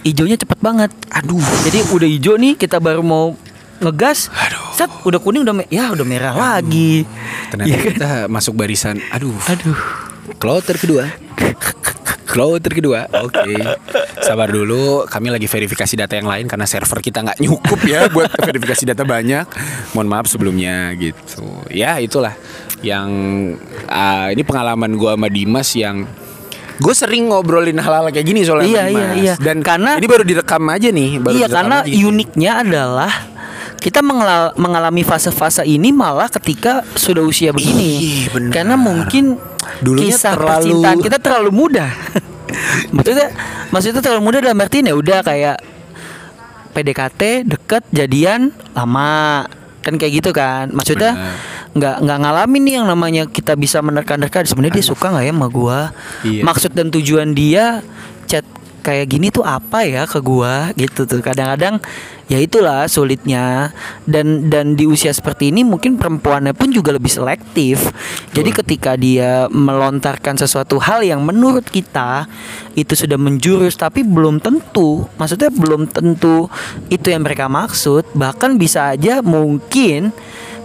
hijaunya cepet banget. Aduh. Jadi udah hijau nih kita baru mau ngegas. Aduh. set udah kuning udah ya udah merah lagi. Ternyata Iya kan? kita masuk barisan. Aduh. Aduh Kloter kedua Kloter kedua Oke Sabar dulu Kami lagi verifikasi data yang lain Karena server kita nggak nyukup ya Buat verifikasi data banyak Mohon maaf sebelumnya gitu Ya itulah Yang ah, Ini pengalaman gua sama Dimas yang Gue sering ngobrolin hal-hal kayak gini soalnya Iya, iya, Dimas. iya. Dan Karena- Ini baru direkam aja nih baru iya karena aja gitu. uniknya adalah kita mengalami, mengalami fase-fase ini malah ketika sudah usia begini. Benar. karena mungkin Dulunya kisah terlalu- percintaan kita terlalu muda maksudnya maksudnya terlalu muda dalam artian ya udah kayak PDKT deket jadian lama. Kan kayak gitu kan. Maksudnya nggak nggak ngalamin nih yang namanya kita bisa menerka-nerka. Sebenarnya dia suka nggak ya sama gua? Iya. maksud dan tujuan dia chat kayak gini tuh apa ya ke gua gitu tuh. Kadang-kadang ya itulah sulitnya. Dan dan di usia seperti ini mungkin perempuannya pun juga lebih selektif. Jadi ketika dia melontarkan sesuatu hal yang menurut kita itu sudah menjurus tapi belum tentu maksudnya belum tentu itu yang mereka maksud bahkan bisa aja mungkin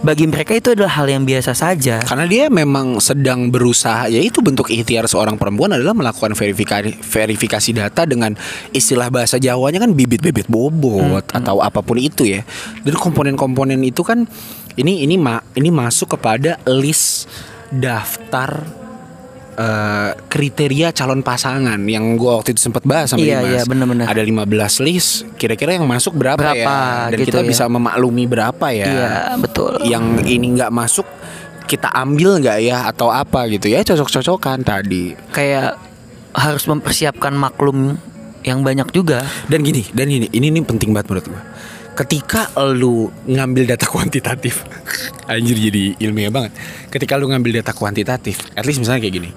bagi mereka itu adalah hal yang biasa saja Karena dia memang sedang berusaha Ya itu bentuk ikhtiar seorang perempuan adalah melakukan verifikasi verifikasi data dengan istilah bahasa Jawanya kan bibit-bibit bobot atau apa pun itu ya. Dan komponen-komponen itu kan ini ini ma ini masuk kepada list daftar eh, kriteria calon pasangan yang gua waktu itu sempat bahas sama Iya, Dimas. iya, benar-benar. Ada 15 list, kira-kira yang masuk berapa, Berapa, ya? Dan gitu kita ya. bisa memaklumi berapa ya Iya, betul. yang ini nggak masuk kita ambil nggak ya atau apa gitu ya cocok-cocokan tadi kayak harus mempersiapkan maklum yang banyak juga. dan gini dan ini ini ini penting banget menurut gua ketika lu ngambil data kuantitatif anjir jadi ilmiah banget ketika lu ngambil data kuantitatif at least misalnya kayak gini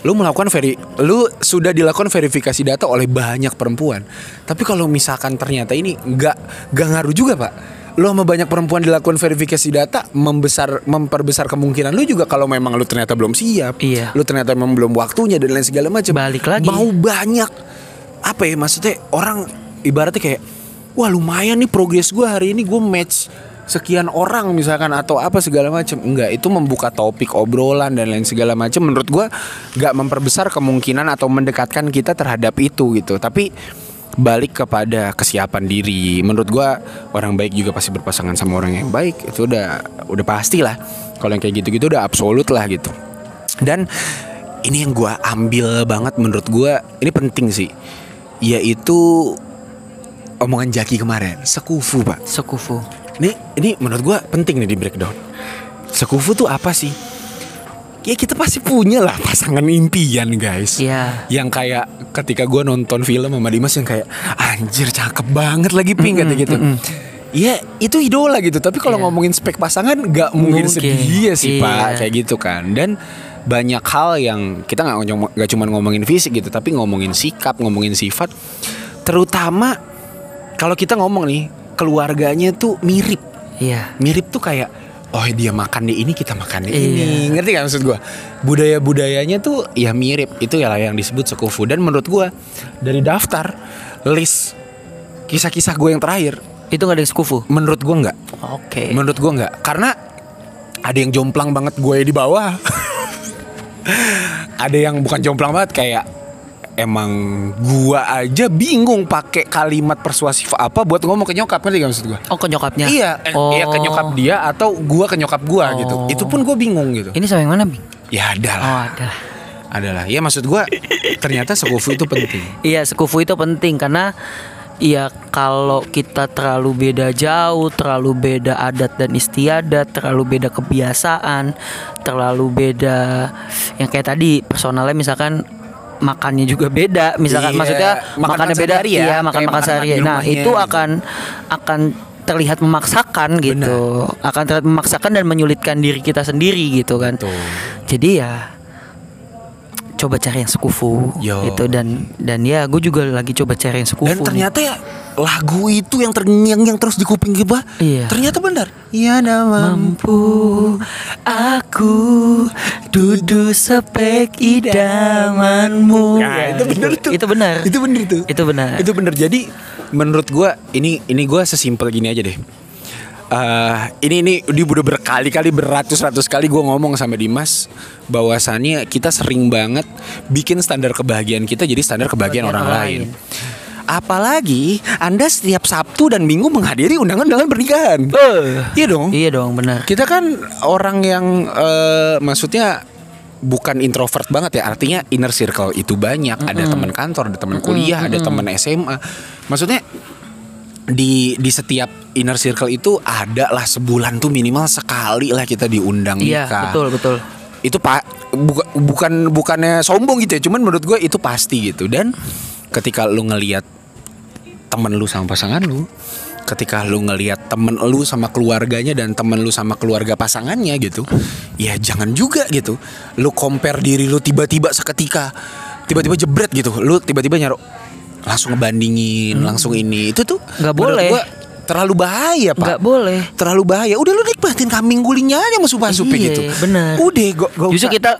lu melakukan veri lu sudah dilakukan verifikasi data oleh banyak perempuan tapi kalau misalkan ternyata ini nggak nggak ngaruh juga pak lu sama banyak perempuan dilakukan verifikasi data membesar memperbesar kemungkinan lu juga kalau memang lu ternyata belum siap Iya. lu ternyata memang belum waktunya dan lain segala macam Balik lagi. mau banyak apa ya maksudnya orang ibaratnya kayak wah lumayan nih progres gue hari ini. Gue match sekian orang misalkan atau apa segala macam enggak itu membuka topik obrolan dan lain segala macam menurut gue nggak memperbesar kemungkinan atau mendekatkan kita terhadap itu gitu. Tapi balik kepada kesiapan diri. Menurut gue orang baik juga pasti berpasangan sama orang yang baik. Itu udah udah pasti lah. Kalau yang kayak gitu-gitu udah absolut lah gitu. Dan ini yang gue ambil banget menurut gue ini penting sih. Yaitu omongan Jaki kemarin sekufu pak Sekufu. ini ini menurut gue penting nih di breakdown sekufu tuh apa sih ya kita pasti punya lah pasangan impian guys Iya. yang kayak ketika gue nonton film sama Dimas yang kayak anjir cakep banget lagi pink kata gitu ya itu idola gitu tapi kalau Iya. ngomongin spek pasangan nggak mungkin, Mungkin. sedia sih Iya. pak kayak gitu kan dan banyak hal yang kita ngomong- nggak cuma ngomongin fisik gitu tapi ngomongin sikap ngomongin sifat terutama kalau kita ngomong nih keluarganya tuh mirip Iya. mirip tuh kayak oh dia makan di ini kita makan di Iya. ini ngerti gak maksud gua budaya budayanya tuh ya mirip itu ya yang disebut sekufu dan menurut gua dari daftar list kisah-kisah gue yang terakhir Itu gak ada yang sekufu. menurut gua nggak Oke. menurut gua nggak karena ada yang jomplang banget gue di bawah ada yang bukan jomplang banget kayak emang gua aja bingung pakai kalimat persuasif apa buat ngomong ke nyokap ngerti gak maksud gua Oh ke nyokapnya. Iya, eh, oh. iya ke nyokap dia atau gua ke nyokap gua Oh. gitu. Itu pun gua bingung gitu. Ini sama yang mana, Bing? Ya ada lah, Oh, ada. ada lah. Ya maksud gua ternyata sekufu itu penting. Iya, sekufu itu penting karena Iya kalau kita terlalu beda jauh, terlalu beda adat dan istiadat, terlalu beda kebiasaan, terlalu beda yang kayak tadi personalnya misalkan makannya juga beda, misalkan Iya, maksudnya makan makannya makan beda, ya, iya makan makan sehari. Nah itu gitu. akan akan terlihat memaksakan gitu, akan terlihat memaksakan dan menyulitkan diri kita sendiri gitu kan. Tuh. Jadi ya coba cari yang sekufu Yo. gitu dan dan ya gue juga lagi coba cari yang sekufu. Dan ternyata ya lagu itu yang terngiang yang terus di kuping kita. Iya. Ternyata benar. Iya mampu aku duduk sepek idamanmu. Nah, itu benar tuh. Itu benar. Itu benar tuh. Itu benar. Itu benar. Jadi menurut gua ini ini gua sesimpel gini aja deh. Eh, ini ini di udah berkali-kali beratus-ratus kali gue ngomong sama Dimas bahwasannya kita sering banget bikin standar kebahagiaan kita jadi standar kebahagiaan orang, orang lain. lain. Apalagi Anda setiap Sabtu dan Minggu menghadiri undangan-undangan pernikahan. Eh. Iya dong. Iya dong benar. Kita kan orang yang eh, maksudnya bukan introvert banget ya artinya inner circle itu banyak ada teman kantor ada teman kuliah ada teman SMA maksudnya di di setiap inner circle itu ada lah sebulan tuh minimal sekali lah kita diundang Iya nikah betul betul. itu pak buka, bukan bukannya sombong gitu ya cuman menurut gue itu pasti gitu dan ketika lu ngelihat temen lu sama pasangan lu ketika lu ngelihat temen lu sama keluarganya dan temen lu sama keluarga pasangannya gitu ya jangan juga gitu lu compare diri lu tiba-tiba seketika tiba-tiba jebret gitu lu tiba-tiba nyaruh langsung ngebandingin langsung ini itu tuh Hmm. Nggak boleh. gua terlalu bahaya pak Nggak boleh. terlalu bahaya udah lu nikmatin kambing gulingnya aja sama supi Iya, gitu benar. udah gak, gak Justru kita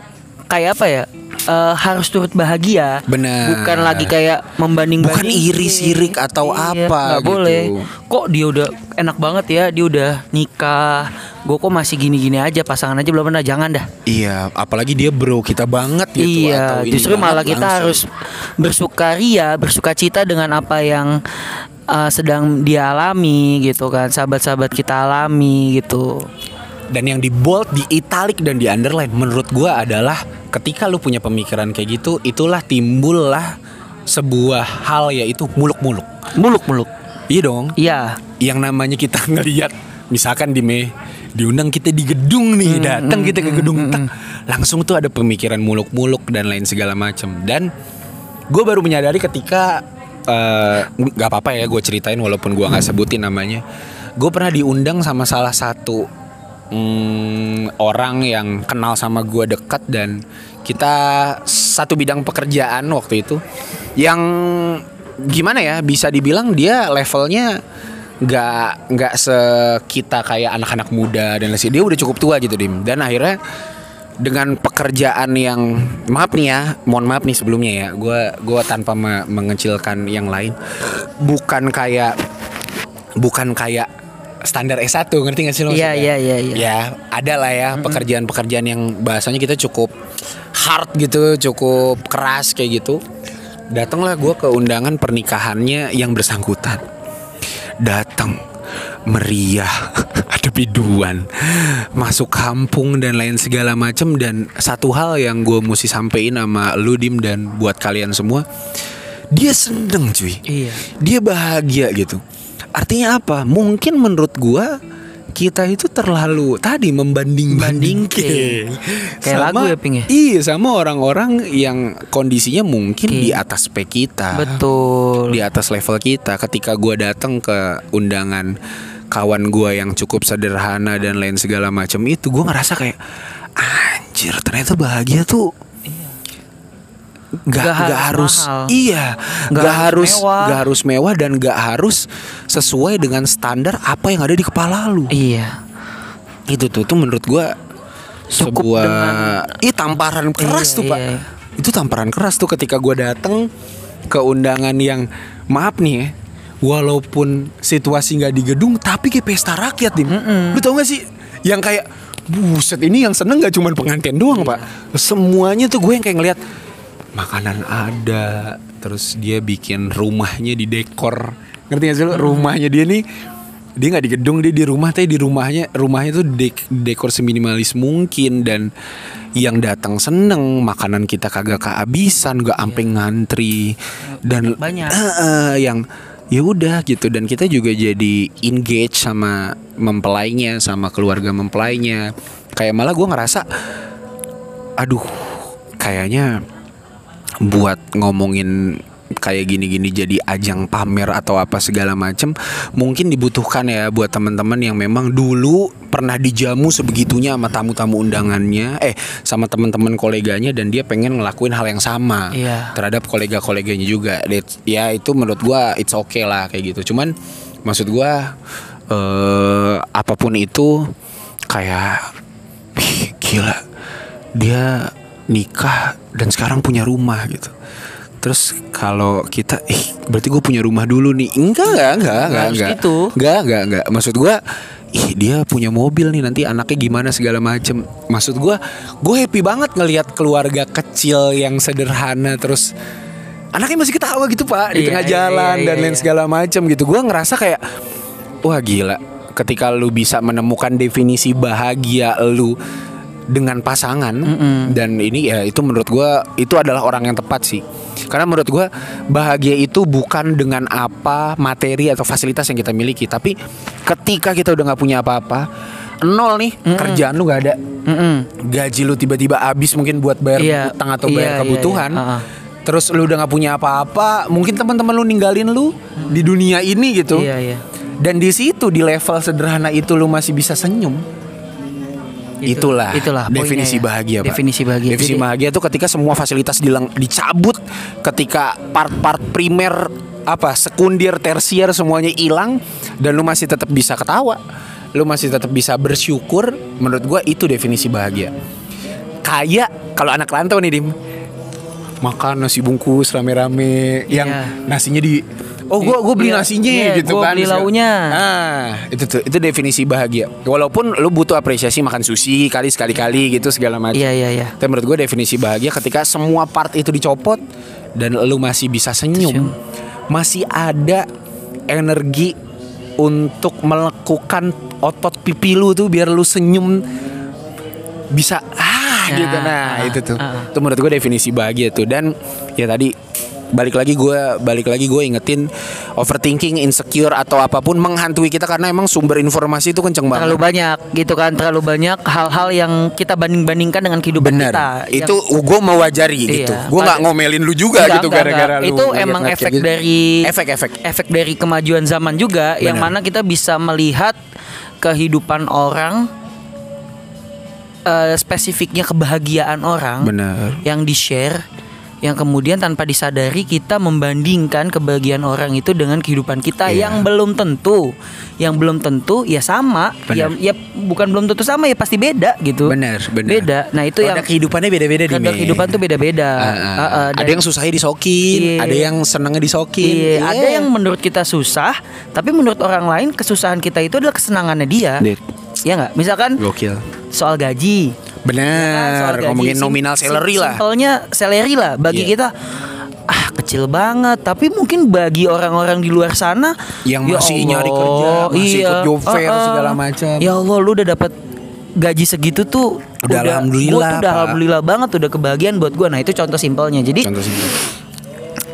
kayak apa ya? eh, harus turut bahagia. Benar. Bukan lagi kayak membanding Bukan iri sirik atau apa Nggak gitu. boleh. Kok dia udah enak banget ya, dia udah nikah. Gue kok masih gini-gini aja, pasangan aja belum pernah. Jangan dah. Iya, apalagi dia bro kita banget gitu atau iya, ini justru malah kita langsung. harus bersukaria, bersukacita dengan apa yang uh, sedang dia alami gitu kan, sahabat-sahabat kita alami gitu. Dan yang di bold, di italic dan di underline menurut gua adalah ketika lu punya pemikiran kayak gitu, itulah timbullah sebuah hal yaitu muluk-muluk. Muluk-muluk. Iya dong. Iya. Yang namanya kita ngelihat misalkan di me diundang kita di gedung nih, datang kita ke gedung tak, langsung tuh ada pemikiran muluk-muluk dan lain segala macam. Dan gue baru menyadari ketika eh, nggak apa-apa ya gue ceritain walaupun gue nggak sebutin namanya. Gue pernah diundang sama salah satu mm, orang yang kenal sama gue dekat dan kita satu bidang pekerjaan waktu itu yang gimana ya bisa dibilang dia levelnya nggak nggak sekita kayak anak-anak muda dan lain dia udah cukup tua gitu dim. Dan akhirnya dengan pekerjaan yang maaf nih ya mohon maaf nih sebelumnya ya gue gua tanpa me- mengecilkan yang lain bukan kayak bukan kayak standar S1 ngerti gak sih lo Iya, iya, iya, iya. ya ada lah ya pekerjaan-pekerjaan yang bahasanya kita cukup hard gitu cukup keras kayak gitu. Datanglah gue ke undangan pernikahannya yang bersangkutan. Datang meriah ada biduan masuk kampung dan lain segala macem. Dan satu hal yang gue mesti sampein sama lu dim dan buat kalian semua dia seneng cuy. Iya. dia bahagia gitu artinya apa? Mungkin menurut gua kita itu terlalu tadi membanding bandingkan Kayak lagu ya, Ping, ya? iya sama orang-orang yang kondisinya mungkin di atas spek kita. Betul. di atas level kita. Ketika gua datang ke undangan kawan gua yang cukup sederhana dan lain segala macam itu gua ngerasa kayak anjir ternyata bahagia tuh nggak Nggak harus harus mahal. iya Nggak nggak harus mewah. nggak harus mewah dan nggak harus sesuai dengan standar apa yang ada di kepala lu Iya. itu tuh tuh menurut gua Cukup sebuah dengan- ih tamparan keras Iya, tuh pak iya. itu tamparan keras tuh ketika gua datang ke undangan yang maaf nih ya walaupun situasi nggak di gedung tapi kayak pesta rakyat dim lu tau gak sih yang kayak buset ini yang seneng nggak cuman pengantin doang pak semuanya tuh gue yang kayak ngeliat makanan ada terus dia bikin rumahnya di dekor. Ngerti gak sih lu? Rumahnya dia nih dia nggak di gedung dia di rumah tapi di rumahnya rumahnya tuh dek, dekor seminimalis mungkin. Dan yang datang seneng makanan kita kagak kehabisan nggak ampe ngantri. Dan Banyak. Eh, eh, yang ya udah gitu. Dan kita juga jadi engage sama mempelainya sama keluarga mempelainya. Kayak malah gue ngerasa aduh kayaknya buat ngomongin kayak gini-gini jadi ajang pamer atau apa segala macem mungkin dibutuhkan ya buat teman-teman yang memang dulu pernah dijamu sebegitunya sama tamu-tamu undangannya eh sama teman-teman koleganya dan dia pengen ngelakuin hal yang sama Iya. terhadap kolega-koleganya juga ya itu menurut gua it's okay lah kayak gitu cuman maksud gua eh apa pun itu kayak "Ih, gila dia nikah dan sekarang punya rumah gitu Terus kalau kita, ih berarti gue punya rumah dulu nih. Enggak, enggak, enggak, enggak, enggak. gitu. Enggak, enggak, enggak. Maksud gue, ih dia punya mobil nih nanti anaknya gimana segala macem. Maksud gue, gue happy banget ngelihat keluarga kecil yang sederhana terus anaknya masih ketawa gitu pak di Iya, tengah iya, jalan iya, dan iya, lain iya. segala macem gitu. Gue ngerasa kayak, wah gila. Ketika lu bisa menemukan definisi bahagia lu dengan pasangan. Dan ini ya itu menurut gua itu adalah orang yang tepat sih. Karena menurut gua bahagia itu bukan dengan apa materi atau fasilitas yang kita miliki. Tapi ketika kita udah nggak punya apa-apa nol nih kerjaan lu nggak ada. Mm-mm. gaji lu tiba-tiba habis mungkin buat bayar Iya, utang atau bayar iya, kebutuhan. iya. Ha-ha. terus lu udah nggak punya apa-apa mungkin teman-teman lu ninggalin lu di dunia ini gitu. Iya, iya. dan di situ di level sederhana itu lu masih bisa senyum Itu- itulah itulah definisi ya. bahagia Pak. Definisi bahagia. definisi Jadi- bahagia itu ketika semua fasilitas dileng, dicabut ketika part-part primer apa sekundir tersier semuanya hilang dan lu masih tetap bisa ketawa lu masih tetap bisa bersyukur menurut gua itu definisi bahagia kayak kalau anak rantau nih dim makan nasi bungkus rame-rame yang Iya. nasinya di oh gua gua beli Iya, nasinya iya, gitu gua kan beli launya. nah itu tuh itu definisi bahagia. Walaupun lu butuh apresiasi makan sushi kali sekali-kali gitu segala macam. Iya, iya, iya. tapi menurut gue definisi bahagia ketika semua part itu dicopot dan lu masih bisa senyum, masih ada energi untuk melekukan otot pipi lu tuh biar lu senyum bisa ah Ya, gitu. Nah ah, itu tuh. ah. itu menurut gue definisi bahagia tuh. Dan ya tadi balik lagi gue balik lagi gue ingetin overthinking insecure atau apa pun menghantui kita karena emang sumber informasi itu kenceng banget Terlalu banyak gitu kan, terlalu banyak hal-hal yang kita banding-bandingkan dengan kehidupan Bener, kita. itu Yang- gue mau wajari Iya, gitu. Gue nggak ngomelin lu juga Enggak, gitu gara-gara lu. Itu emang efek gitu. dari efek-efek. efek dari kemajuan zaman juga yang Benar. mana kita bisa melihat kehidupan orang eh, spesifiknya kebahagiaan orang Bener. yang di-share yang kemudian tanpa disadari kita membandingkan kebahagiaan orang itu dengan kehidupan kita Iya. yang belum tentu yang belum tentu ya sama ya Benar. ya bukan belum tentu sama ya pasti beda gitu Bener, bener. beda nah itu yang kehidupannya beda-beda di kehidupan tuh beda-beda ah. Ah, ah, ada dan- yang susahnya disokin, Iya. ada yang senangnya disokin. Iya, ada yang menurut kita susah, tapi menurut orang lain kesusahan kita itu adalah kesenangannya dia. Dit. Ya nggak? Misalkan gokil. soal gaji. Bener, ya kan, ngomongin nominal sim- salary lah. Simpelnya salary lah bagi Iya. kita. Ah kecil banget, tapi mungkin bagi orang-orang di luar sana Yang ya masih Allah, nyari kerja, masih ikut job fair, ah, ah. segala macam. Ya Allah, lu udah dapat gaji segitu tuh Udah alhamdulillah, gua tuh udah alhamdulillah banget udah kebahagiaan buat gua. Nah, itu contoh simpelnya. Jadi Contoh simpel.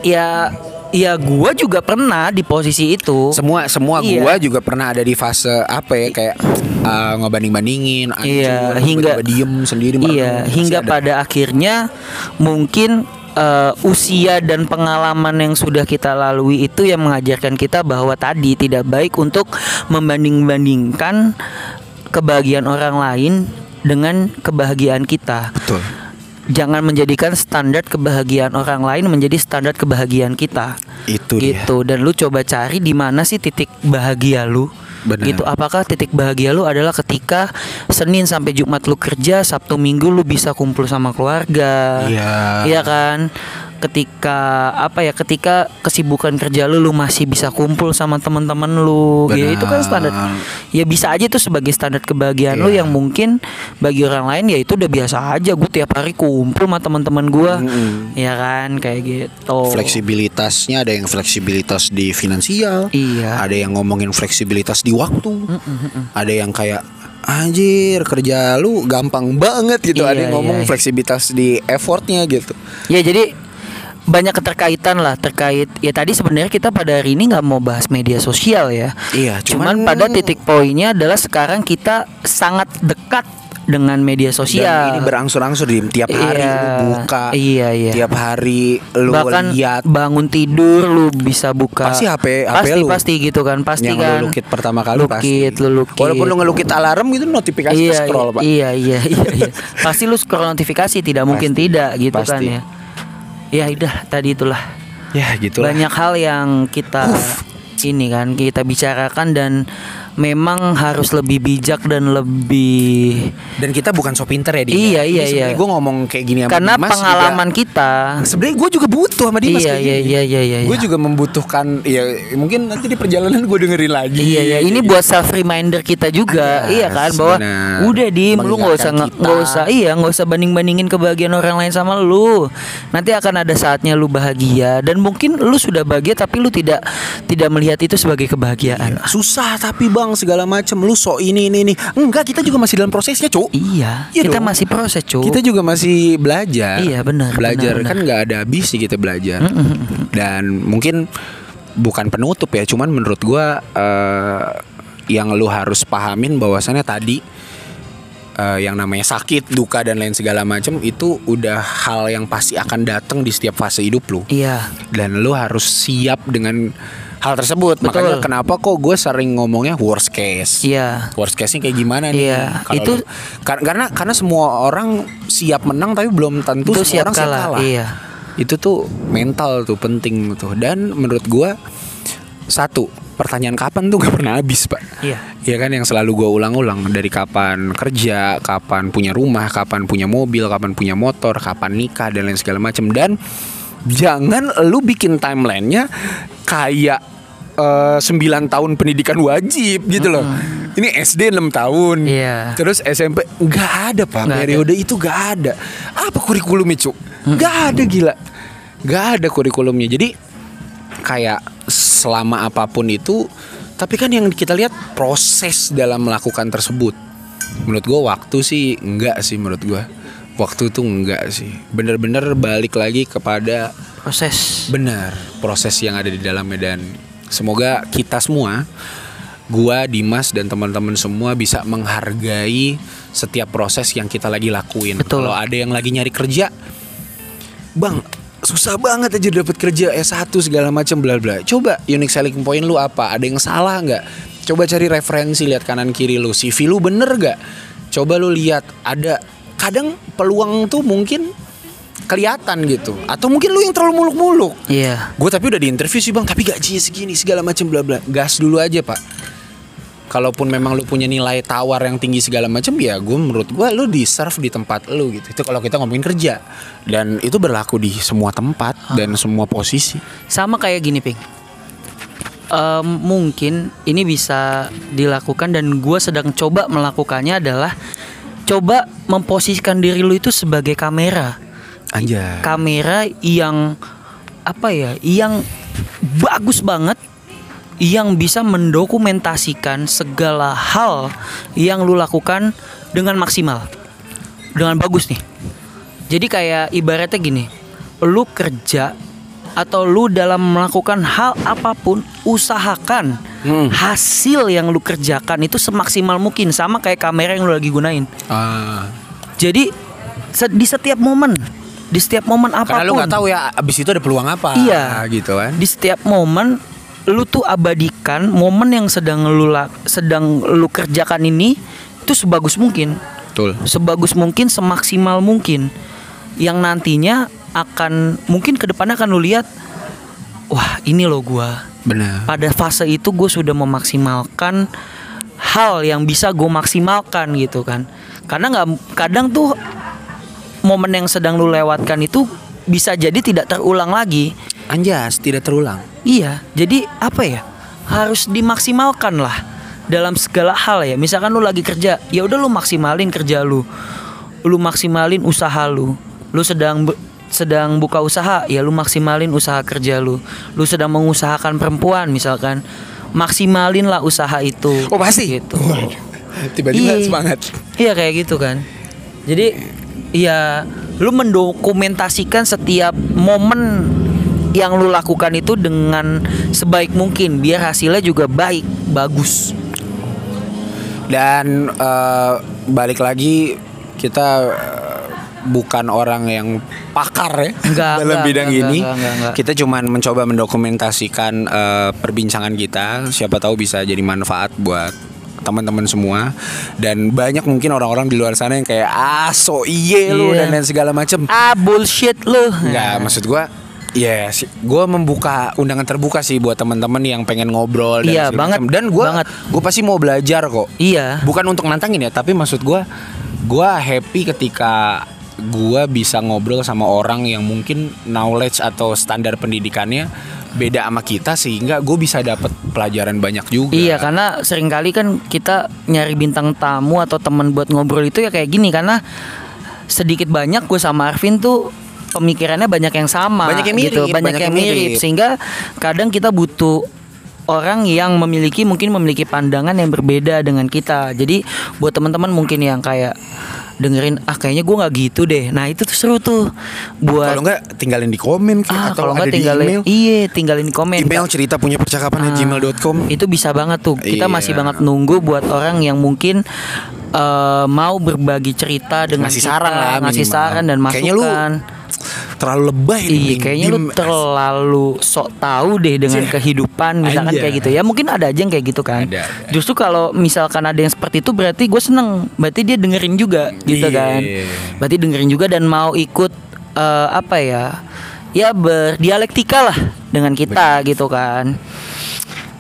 ya ya gua juga pernah di posisi itu. Semua semua Iya. gua juga pernah ada di fase apa ya kayak uh, ngebanding-bandingin, Iya, hingga diem sendiri Iya, hingga ada. pada akhirnya mungkin eh, usia dan pengalaman yang sudah kita lalui itu yang mengajarkan kita bahwa tadi tidak baik untuk membanding-bandingkan kebahagiaan orang lain dengan kebahagiaan kita. Betul. Jangan menjadikan standar kebahagiaan orang lain menjadi standar kebahagiaan kita. Itu dia. gitu dan lu coba cari di mana sih titik bahagia lu Benar. gitu apakah titik bahagia lu adalah ketika Senin sampai Jumat lu kerja Sabtu Minggu lu bisa kumpul sama keluarga Iya. iya kan ketika apa ya ketika kesibukan kerja lu lu masih bisa kumpul sama teman-teman lu ya itu kan standar Benar. ya bisa aja itu sebagai standar kebahagiaan lu Iya. yang mungkin bagi orang lain ya itu udah biasa aja gue tiap hari kumpul sama teman-teman gue Mm-mm. ya kan kayak gitu Fleksibilitasnya ada yang fleksibilitas di finansial, Iya. ada yang ngomongin fleksibilitas di waktu, ada yang kayak anjir kerja lu gampang banget gitu, ada Iya, yang ngomong iya, iya. fleksibilitas di effortnya gitu. Ya jadi banyak keterkaitan lah terkait ya tadi sebenarnya kita pada hari ini nggak mau bahas media sosial ya. Iya, Cuman, cuman- pada titik poinnya adalah sekarang kita sangat dekat dengan media Dan sosial. ini berangsur-angsur di tiap hari Iya, lu buka, iya, iya. tiap hari lu Bahkan lihat bangun tidur lu bisa buka Pasti HP HP pasti lu. pasti gitu kan pasti yang kan lu lukit pertama kali lukit pasti. lu lukit Walaupun lu ngelukit alarm gitu notifikasi iya, scroll, Pak. Iya iya iya iya. Pasti lu scroll notifikasi tidak mungkin Pasti. tidak gitu kan Pasti. ya. Ya udah tadi itulah. Ya, gitulah. banyak hal yang kita ini kan kita bicarakan dan memang harus lebih bijak dan lebih Dan kita bukan so pinter ya, Dim. Iya, iya, iya. Gue ngomong kayak gini sama karena Dimas pengalaman juga- kita Sebenarnya gue juga butuh sama Dimas Iya, kayak iya, gini. iya, iya, iya, Gue iya. juga membutuhkan ya mungkin nanti di perjalanan gue dengerin lagi. Iya ya, ini buat self reminder kita juga, Anjas, iya kan bahwa benar. udah di lu nggak usah nggak usah iya nggak usah banding bandingin kebahagiaan orang lain sama lu. Nanti akan ada saatnya lu bahagia dan mungkin lu sudah bahagia tapi lu tidak tidak melihat itu sebagai kebahagiaan. susah tapi bang segala macam lu so ini ini ini. Enggak, kita juga masih dalam prosesnya, Cuk. Iya, Iya kita dong. masih proses cuy. Kita juga masih belajar. Iya, benar, Belajar benar, kan nggak ada habis sih kita belajar. Dan mungkin bukan penutup ya, cuman menurut gua eh, yang lu harus pahamin bahwasannya tadi eh, yang namanya sakit, duka dan lain segala macam itu udah hal yang pasti akan datang di setiap fase hidup lu. Iya. Dan lu harus siap dengan hal tersebut. Betul. Makanya kenapa kok gue sering ngomongnya worst case. Iya. Worst case-nya kayak gimana nih? Iya, Kalau itu- kar- karena karena semua orang siap menang tapi belum tentu Itu semua siap orang siap kalah, kalah. iya. Itu tuh mental tuh penting tuh. Dan menurut gua satu, pertanyaan kapan tuh gak pernah habis, Pak. Iya. Iya kan yang selalu gua ulang-ulang dari kapan kerja, kapan punya rumah, kapan punya mobil, kapan punya motor, kapan nikah dan lain segala macam dan jangan lu bikin timelinenya kayak 9 tahun pendidikan wajib gitu loh. Ini SD 6 tahun. Iya. Terus SMP nggak ada Pak. Ada. periode itu nggak ada. Apa kurikulumnya, Cuk? Nggak ada gila. Nggak ada kurikulumnya. Jadi kayak selama apa pun itu tapi kan yang kita lihat proses dalam melakukan tersebut menurut gue waktu sih enggak sih menurut gue waktu tuh enggak sih. Bener-bener balik lagi kepada Proses. benar proses yang ada di dalamnya dan semoga kita semua gua Dimas dan teman-teman semua bisa menghargai setiap proses yang kita lagi lakuin. Betul. kalau ada yang lagi nyari kerja bang susah banget aja dapat kerja S1 segala macam bla bla. Coba unique selling point lu apa? Ada yang salah nggak? Coba cari referensi lihat kanan kiri lu. CV lu bener gak coba lu lihat ada kadang peluang tuh mungkin kelihatan gitu. Atau mungkin lu yang terlalu muluk-muluk. Iya. gue tapi udah di interview sih bang. Tapi gajinya segini segala macam bla bla. Gas dulu aja pak. Kalaupun memang lu punya nilai tawar yang tinggi segala macam ya gue menurut gue lu deserve di tempat lu gitu. Itu kalau kita ngomongin kerja. Dan itu berlaku di semua tempat dan semua posisi. Sama kayak gini, Ping. Em, mungkin ini bisa dilakukan dan gue sedang coba melakukannya adalah coba memposisikan diri lu itu sebagai kamera. aja kamera yang apa ya yang bagus banget yang bisa mendokumentasikan segala hal yang lu lakukan dengan maksimal dengan bagus nih jadi kayak ibaratnya gini lu kerja atau lu dalam melakukan hal apa pun usahakan Hmm. hasil yang lu kerjakan itu semaksimal mungkin sama kayak kamera yang lu lagi gunain Ah, jadi di setiap momen di setiap momen apa pun Karena lu nggak tahu ya abis itu ada peluang apa. Iya. Gitu kan. di setiap momen lu tuh abadikan momen yang sedang lu sedang lu kerjakan ini itu sebagus mungkin Betul. sebagus mungkin semaksimal mungkin yang nantinya akan mungkin ke depannya akan lu lihat wah ini loh gua. Benar. pada fase itu gue sudah memaksimalkan hal yang bisa gue maksimalkan gitu kan. Karena nggak kadang tuh momen yang sedang lu lewatkan itu bisa jadi tidak terulang lagi. Anjas tidak terulang. iya jadi apa ya? Harus dimaksimalkan lah dalam segala hal ya. Misalkan lu lagi kerja ya udah lu maksimalin kerja lu. Lu maksimalin usaha lu. Lu sedang sedang buka usaha ya lu maksimalin usaha kerja lu. Lu sedang mengusahakan perempuan misalkan. Maksimalin lah usaha itu. Oh, pasti? gitu. Tiba-tiba Iya. semangat. iya kayak gitu kan. Jadi ya lu mendokumentasikan setiap momen yang lu lakukan itu dengan sebaik mungkin biar hasilnya juga baik bagus. Dan eh, balik lagi kita eh, bukan orang yang pakar ya Enggak, dalam enggak, bidang enggak, ini. enggak, enggak, enggak. Kita cuman mencoba mendokumentasikan eh, perbincangan kita. Siapa tahu bisa jadi manfaat buat teman-teman semua dan banyak mungkin orang-orang di luar sana yang kayak ah so iye lu Iya. dan lain segala macem ah bullshit lu Enggak, maksud gua Ya, yes, gue membuka undangan terbuka sih buat teman-teman yang pengen ngobrol dan Iya, banget, macam. Dan gue, gue pasti mau belajar kok. iya Bukan untuk nantangin ya, tapi maksud gue, gue happy ketika gue bisa ngobrol sama orang yang mungkin knowledge atau standar pendidikannya beda sama kita sehingga gue bisa dapat pelajaran banyak juga. Iya karena sering kali kan kita nyari bintang tamu atau teman buat ngobrol itu ya kayak gini karena sedikit banyak gue sama Arvin tuh pemikirannya banyak yang sama Banyak yang gitu, mirip, banyak, banyak yang yang mirip. mirip. sehingga kadang kita butuh orang yang memiliki mungkin memiliki pandangan yang berbeda dengan kita jadi buat teman-teman mungkin yang kayak dengerin ah kayaknya gue nggak gitu deh nah itu tuh seru tuh buat Kalau enggak tinggalin di komen ah atau kalau nggak tinggalin email. iya tinggalin di komen Email cerita punya percakapan Ah, gmail.com Itu bisa banget tuh. Kita Iya. masih banget nunggu buat orang yang mungkin eh, mau berbagi cerita dengan Ngasih kita, saran lah, ngasih minimal. saran dan Kayaknya lu masukan. Terlalu lebay nih, Iya, kayaknya lu terlalu sok tahu deh dengan Cih. kehidupan misalkan Anjay. kayak gitu ya. Mungkin ada aja yang kayak gitu kan. Ada, ada. Justru kalau misalkan ada yang seperti itu berarti gue seneng. Berarti dia dengerin juga gitu Iya. kan. Berarti dengerin juga dan mau ikut eh, apa ya? Ya berdialektika lah dengan kita gitu kan.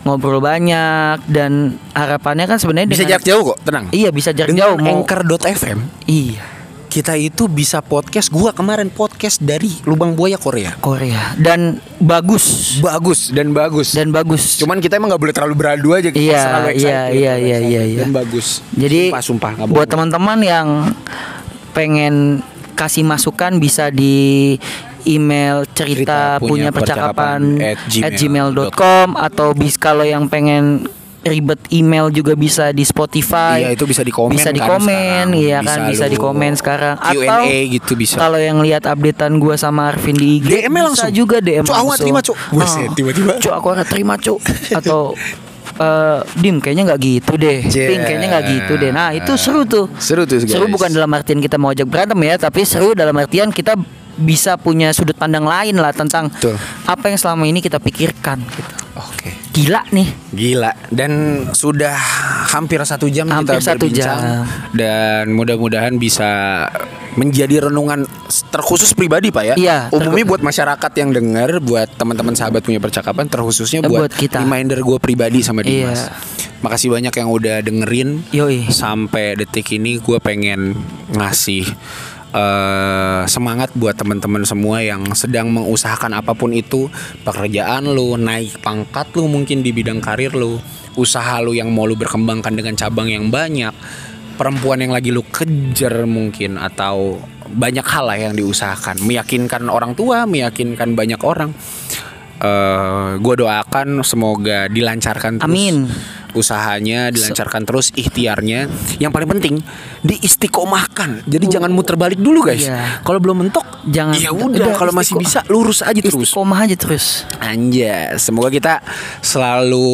Ngobrol banyak dan harapannya kan sebenarnya bisa dengan- jarak jauh kok, tenang. Iya bisa jarak Dengan jauh mau Anchor.fm Iya kita itu bisa podcast. Gua kemarin podcast dari Lubang Buaya Korea. Korea dan bagus Bagus dan bagus. dan bagus. Cuman kita emang nggak boleh terlalu beradu aja. kita Iya, selalu excited, iya, iya, terlalu iya, iya, iya. Dan bagus. Jadi sumpah, sumpah nggak buat teman-teman yang pengen kasih masukan bisa di email cerita, Cerita punya punya percakapan percakapan at gmail.com atau bis kalau yang pengen ribet email juga bisa di Spotify. Iya, itu bisa di komen Bisa di kan komen, sekarang. iya Bisa kan bisa di komen sekarang. Q&A Atau gitu bisa. Kalau yang lihat updatean gua sama Arvin di IG DM langsung. juga DM Cuk, aku terima, Cuk. Buset, tiba-tiba. Cuk, aku terima, Cuk. Atau eh, Dim kayaknya nggak gitu deh. Cie. Ping kayaknya nggak gitu deh. Nah, itu seru tuh. Seru tuh, guys. Seru bukan dalam artian kita mau ajak berantem ya, tapi seru dalam artian kita bisa punya sudut pandang lain lah tentang Betul. apa yang selama ini kita pikirkan gitu. Oke. Gila nih. Gila dan sudah hampir satu jam Hampir kita satu berbincang jam. dan mudah-mudahan bisa menjadi renungan terkhusus pribadi pak ya. Iya, Umumnya buat masyarakat yang dengar, buat teman-teman sahabat punya percakapan, terkhususnya Eh, buat, buat kita. reminder gue pribadi sama Iya. Dimas. Makasih banyak yang udah dengerin. Yoi. Sampai detik ini gue pengen ngasih eh, semangat buat teman-teman semua yang sedang mengusahakan apa pun itu. Pekerjaan lu naik pangkat lu mungkin di bidang karir lu. Usaha lu yang mau lu berkembangkan dengan cabang yang banyak. Perempuan yang lagi lu kejar mungkin atau banyak hal lah yang diusahakan. Meyakinkan orang tua meyakinkan banyak orang eh gue doakan semoga dilancarkan terus Amin. usahanya dilancarkan terus ikhtiarnya yang paling penting diistiqomahkan jadi jangan muter balik dulu guys Iya. kalau belum mentok Jangan- ya udah kalau masih bisa lurus aja terus Istiqomah aja terus. Anjas, semoga kita selalu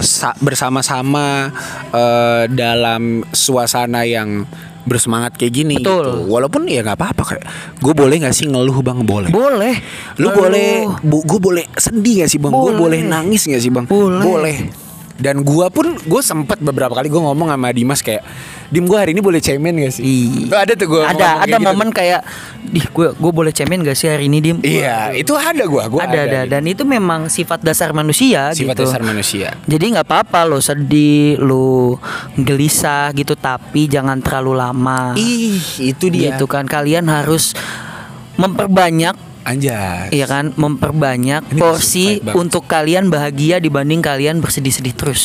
sa- bersama-sama eh, dalam suasana yang bersemangat kayak gini Betul. gitu. Walaupun ya nggak apa-apa kayak gue boleh nggak sih ngeluh bang boleh. Boleh. Lu Lalu- boleh, bu, gue boleh sedih gak sih bang? Gue Boleh. boleh nangis gak sih bang? Boleh. Dan gua pun gue sempet beberapa kali gue ngomong sama Dimas kayak, Dim gue hari ini boleh cemen gak sih? Iya. Ada tuh gue. ada ada momen kayak di gue gue boleh cemen gak sih hari ini dim Iya, itu ada gue. Gua ada ada dan itu memang sifat dasar manusia sifat gitu dasar manusia. jadi nggak apa-apa lo sedih lo gelisah gitu tapi jangan terlalu lama Ih, itu dia. gitu kan kalian harus memperbanyak Anjas. Iya kan, memperbanyak Ini porsi untuk kalian bahagia dibanding kalian bersedih-sedih terus.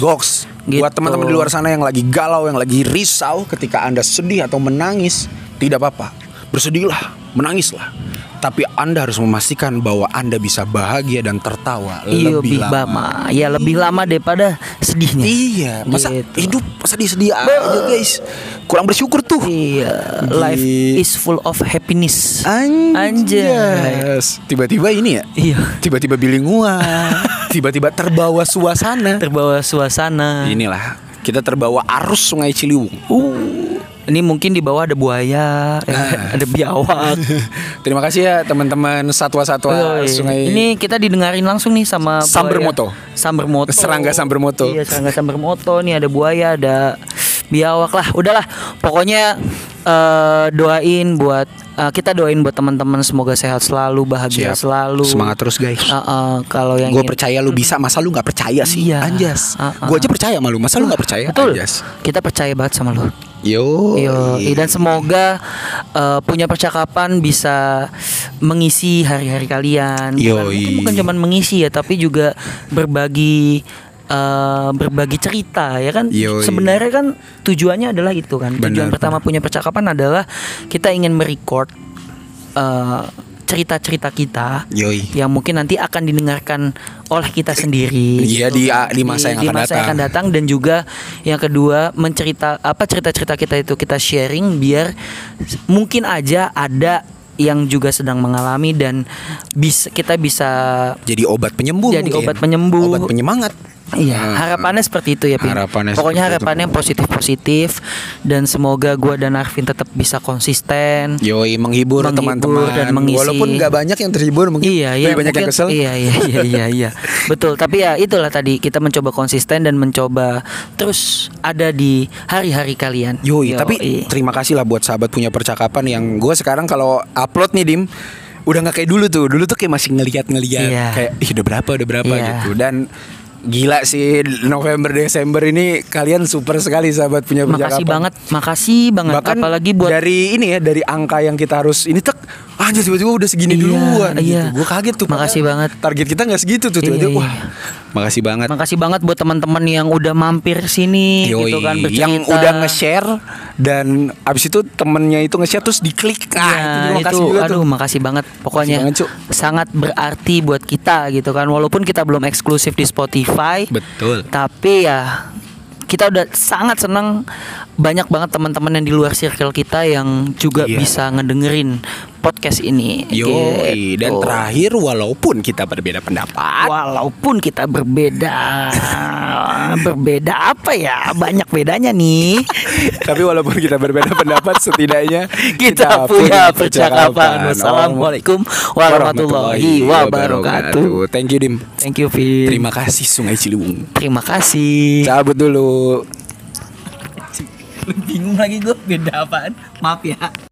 Goks. Gitu. Buat teman-teman di luar sana yang lagi galau, yang lagi risau ketika Anda sedih atau menangis, tidak apa-apa. Bersedihlah, menangislah. Tapi Anda harus memastikan bahwa Anda bisa bahagia dan tertawa Iya, lebih, lama. lama. Ya lebih lama daripada sedihnya. Iya, masa Gitu. hidup sedih-sedih aja guys. Kurang bersyukur tuh. Iya, life Gi- is full of happiness. Anjas. Tiba-tiba ini ya. Iya. Tiba-tiba bilingual. Tiba-tiba terbawa suasana. Terbawa suasana. Inilah kita terbawa arus Sungai Ciliwung. Uh, ini mungkin di bawah ada buaya, ya kan? Ah. ada biawak. Terima kasih ya teman-teman satwa-satwa Oh, iya. Sungai. Ini kita didengarin langsung nih sama buaya. Sambermoto. Sambermoto. Serangga Sambermoto. Iya, serangga Sambermoto nih ada buaya, ada biawak lah. Udahlah, pokoknya eh, doain buat eh, kita doain buat teman-teman semoga sehat selalu, bahagia Siap. selalu. Semangat terus guys. Eh, eh, kalau yang Gue percaya lu bisa, masa lu nggak percaya sih? Iya. Anjas. Ah, ah, Gue aja percaya sama lu, masa lu nggak percaya? Betul. Anjas. Kita percaya banget sama lu. Yo. Yo, dan semoga eh, punya percakapan bisa mengisi hari-hari kalian. Bukan, Yoi. mungkin bukan cuma mengisi ya, tapi juga berbagi eh, berbagi cerita ya kan. Yoi. Sebenarnya kan tujuannya adalah itu kan. Tujuan Benar, pertama punya percakapan adalah kita ingin merecord eh, cerita-cerita kita Yoi. yang mungkin nanti akan didengarkan oleh kita sendiri. Iya, gitu di- kan. di masa yang di akan masa yang akan datang. datang dan juga yang kedua mencerita apa cerita-cerita kita itu kita sharing biar mungkin aja ada yang juga sedang mengalami dan bisa kita bisa Jadi obat penyembuh. Jadi mungkin. obat penyembuh. Obat penyemangat. Iya, Ah, harapannya seperti itu ya, Pin. Harapannya Pokoknya harapannya positif-positif dan semoga gua dan Arvin tetap bisa konsisten. Yoi menghibur, teman-teman. dan mengisi. Walaupun nggak banyak yang terhibur mungkin. Iya, iya. Lebih banyak yang mungkin- kesel. Iya, iya, iya, iya, iya. Betul. Tapi ya itulah tadi kita mencoba konsisten dan mencoba terus ada di hari-hari kalian. Yoi, tapi Yoi. terima kasih lah buat sahabat punya percakapan yang gue sekarang kalau upload nih Dim udah nggak kayak dulu tuh. Dulu tuh kayak masih ngeliat-ngeliat Iya. kayak ih udah berapa udah berapa Iya. gitu. Dan gila sih November Desember ini kalian super sekali sahabat punya percakapan. makasih banget, makasih banget. Bahkan Apalagi buat dari ini ya dari angka yang kita harus ini tek anjir tiba-tiba udah segini Iya, duluan iya. gitu. Gue kaget tuh. Makasih banget. Target kita nggak segitu tuh Iya, tiba-tiba. iya. Wah, makasih banget. Makasih banget buat teman-teman yang udah mampir sini Yoi, gitu kan bercerita. yang udah nge-share dan abis itu temennya itu nge-share terus diklik ah Iya, itu itu, juga aduh tuh makasih banget pokoknya banget, Cuk. sangat berarti buat kita gitu kan walaupun kita belum eksklusif di Spotify betul. Tapi ya kita udah sangat senang banyak banget teman-teman yang di luar circle kita yang juga Iya. bisa ngedengerin podcast ini. Yoi, Gitu. dan terakhir walaupun kita berbeda pendapat. Walaupun kita berbeda Berbeda apa ya? Banyak bedanya nih. Tapi walaupun kita berbeda pendapat setidaknya Kita punya percakapan. Wassalamualaikum warahmatullahi wabarakatuh. Thank you Dim. Thank you Vin. Terima kasih Sungai Ciliwung. Terima kasih. Cabut dulu Bingung lagi gue beda apaan? Maaf ya